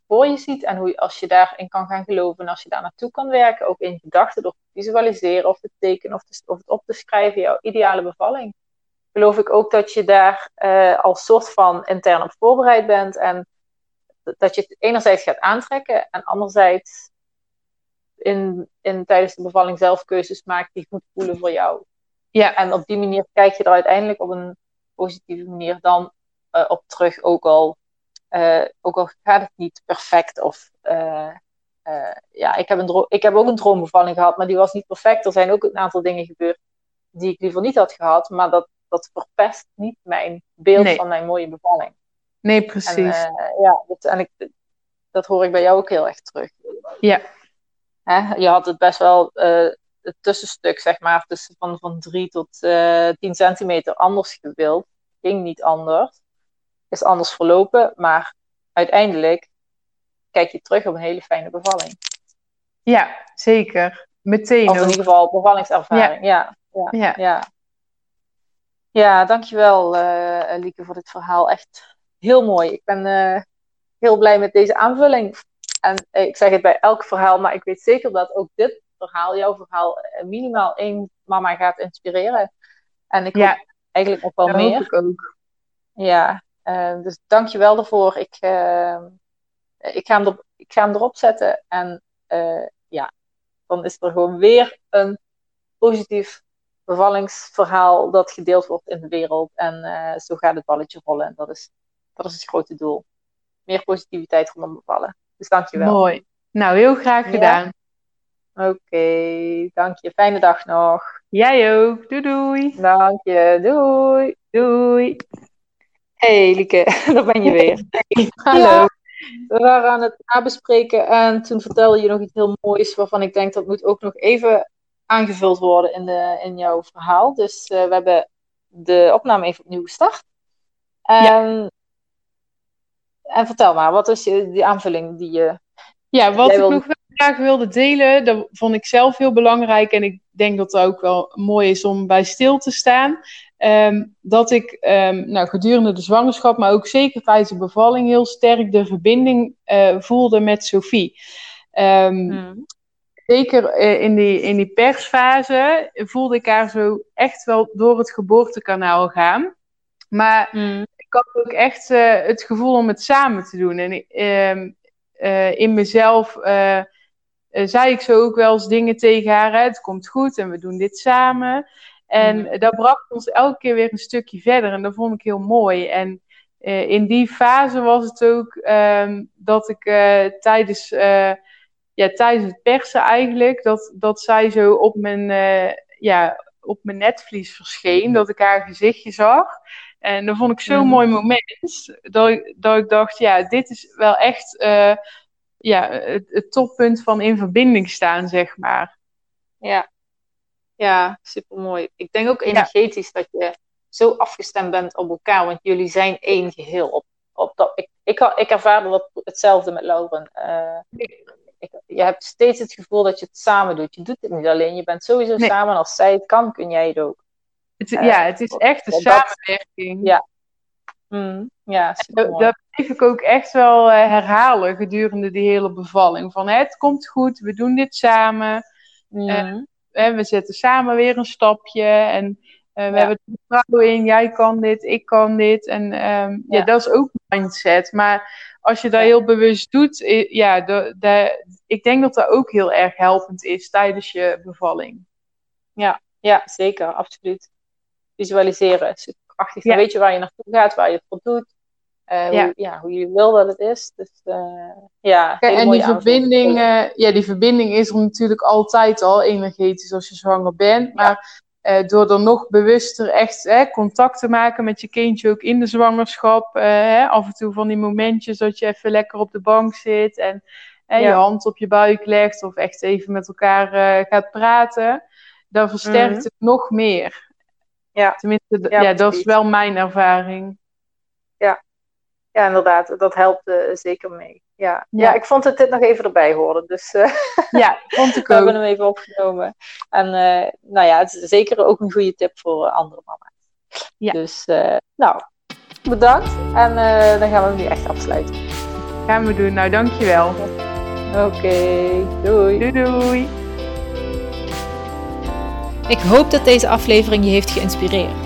voor je ziet en hoe je, als je daarin kan gaan geloven en als je daar naartoe kan werken, ook in gedachten door te visualiseren of te tekenen of, of het op te schrijven, jouw ideale bevalling. Geloof ik ook dat je daar uh, als soort van intern op voorbereid bent en dat je het enerzijds gaat aantrekken en anderzijds in, in, tijdens de bevalling zelf keuzes maakt die goed voelen voor jou. Ja. En op die manier kijk je er uiteindelijk op een positieve manier dan uh, op terug, ook al, uh, ook al gaat het niet perfect. Of, uh, ja, ik heb, een ik heb ook een droombevalling gehad, maar die was niet perfect. Er zijn ook een aantal dingen gebeurd die ik liever niet had gehad, maar dat, dat verpest niet mijn beeld van mijn mooie bevalling. Nee, precies. En, ja, dat, en ik, dat hoor ik bij jou ook heel erg terug. Ja. Hè? Je had het best wel het tussenstuk, zeg maar, tussen van, van 3 tot uh, 10 centimeter anders gewild. Ging niet anders is anders verlopen, maar uiteindelijk kijk je terug op een hele fijne bevalling. Ja, zeker. Meteen. Of in ieder geval bevallingservaring. Ja, ja, ja. ja. ja. dankjewel uh, Lieke voor dit verhaal. Echt heel mooi. Ik ben uh, heel blij met deze aanvulling. En uh, ik zeg het bij elk verhaal, maar ik weet zeker dat ook dit verhaal, jouw verhaal, minimaal één mama gaat inspireren. En ik ja. eigenlijk nog wel meer. Ik ook. Ja, uh, dus dank je wel daarvoor. Ik, uh, ik, ga hem er, ik ga hem erop zetten. En uh, ja, dan is er gewoon weer een positief bevallingsverhaal dat gedeeld wordt in de wereld. En zo gaat het balletje rollen. En dat is, dat is het grote doel. Meer positiviteit rondom bevallen. Dus dank je wel. Mooi. Nou, heel graag gedaan. Oké, okay, dank je. Fijne dag nog. Jij ook. Doei doei. Dank je. Doei. Doei. Hey Lieke, daar ben je weer. hallo. we waren aan het nabespreken en toen vertelde je nog iets heel moois waarvan ik denk dat moet ook nog even aangevuld worden in, de, in jouw verhaal. Dus uh, we hebben de opname even opnieuw gestart. En, ja. en vertel maar, wat is je, die aanvulling die je. Ja, wat ik nog wel graag wilde delen, dat vond ik zelf heel belangrijk. En ik denk dat het ook wel mooi is om bij stil te staan. Ehm, dat ik um, nou, gedurende de zwangerschap, maar ook zeker tijdens de bevalling, heel sterk de verbinding uh, voelde met Sophie. Um, Zeker uh, in, die, in die persfase voelde ik haar zo echt wel door het geboortekanaal gaan. Maar mm. ik had ook echt uh, het gevoel om het samen te doen. En in mezelf zei ik zo ook wel eens dingen tegen haar. Hè? Het komt goed en we doen dit samen. En dat bracht ons elke keer weer een stukje verder. En dat vond ik heel mooi. En uh, in die fase was het ook um, dat ik uh, tijdens, uh, ja, tijdens het persen eigenlijk, dat, dat zij zo op mijn, ja, op mijn netvlies verscheen. Dat ik haar gezichtje zag. En dat vond ik zo'n mm. mooi moment. Dat ik, dat ik dacht, ja, dit is wel echt ja, het, het toppunt van in verbinding staan, zeg maar. Ja, ja, super mooi. Ik denk ook energetisch dat je zo afgestemd bent op elkaar, want jullie zijn één geheel. Op, op dat, ik, ik, ik ervaarde dat hetzelfde met Lauren. Uh, ik, je hebt steeds het gevoel dat je het samen doet. Je doet het niet alleen, je bent sowieso samen. En als zij het kan, kun jij het ook. Het, uh, ja, het is echt een samenwerking. ja. Mm, ja, dat, dat bleef ik ook echt wel uh, herhalen gedurende die hele bevalling. Van het komt goed, we doen dit samen. Mm we zetten samen weer een stapje. En Uh, we hebben er vertrouwen in, jij kan dit, ik kan dit. En um, ja. dat is ook mindset. Maar als je dat heel bewust doet, ja, de, de, ik denk dat dat ook heel erg helpend is tijdens je bevalling. Ja, ja zeker, absoluut. Visualiseren is krachtig. Dan weet je waar je naartoe gaat, waar je het voor doet. Uh, ja. Hoe, ja, hoe je wil dat het is. Dus uh, ja, en die verbinding, uh, ja, die verbinding is er natuurlijk altijd al energetisch als je zwanger bent. Maar door er nog bewuster echt contact te maken met je kindje ook in de zwangerschap. Hè, af en toe van die momentjes dat je even lekker op de bank zit en ja. je hand op je buik legt of echt even met elkaar gaat praten. Dan versterkt mm het nog meer. Ja. Tenminste, ja, ja dat is wel mijn ervaring. Ja, inderdaad, dat helpt uh, zeker mee. Ja. ja. ik vond het dit nog even erbij horen. Dus uh, ja, vond ik ook. We hebben hem even opgenomen. En uh, nou ja, het is zeker ook een goede tip voor andere mama's. Ja. Dus nou, bedankt. En dan gaan we hem nu echt afsluiten. Gaan we doen. Nou, dankjewel. Oké, okay, doei. Doei doei. Ik hoop dat deze aflevering je heeft geïnspireerd.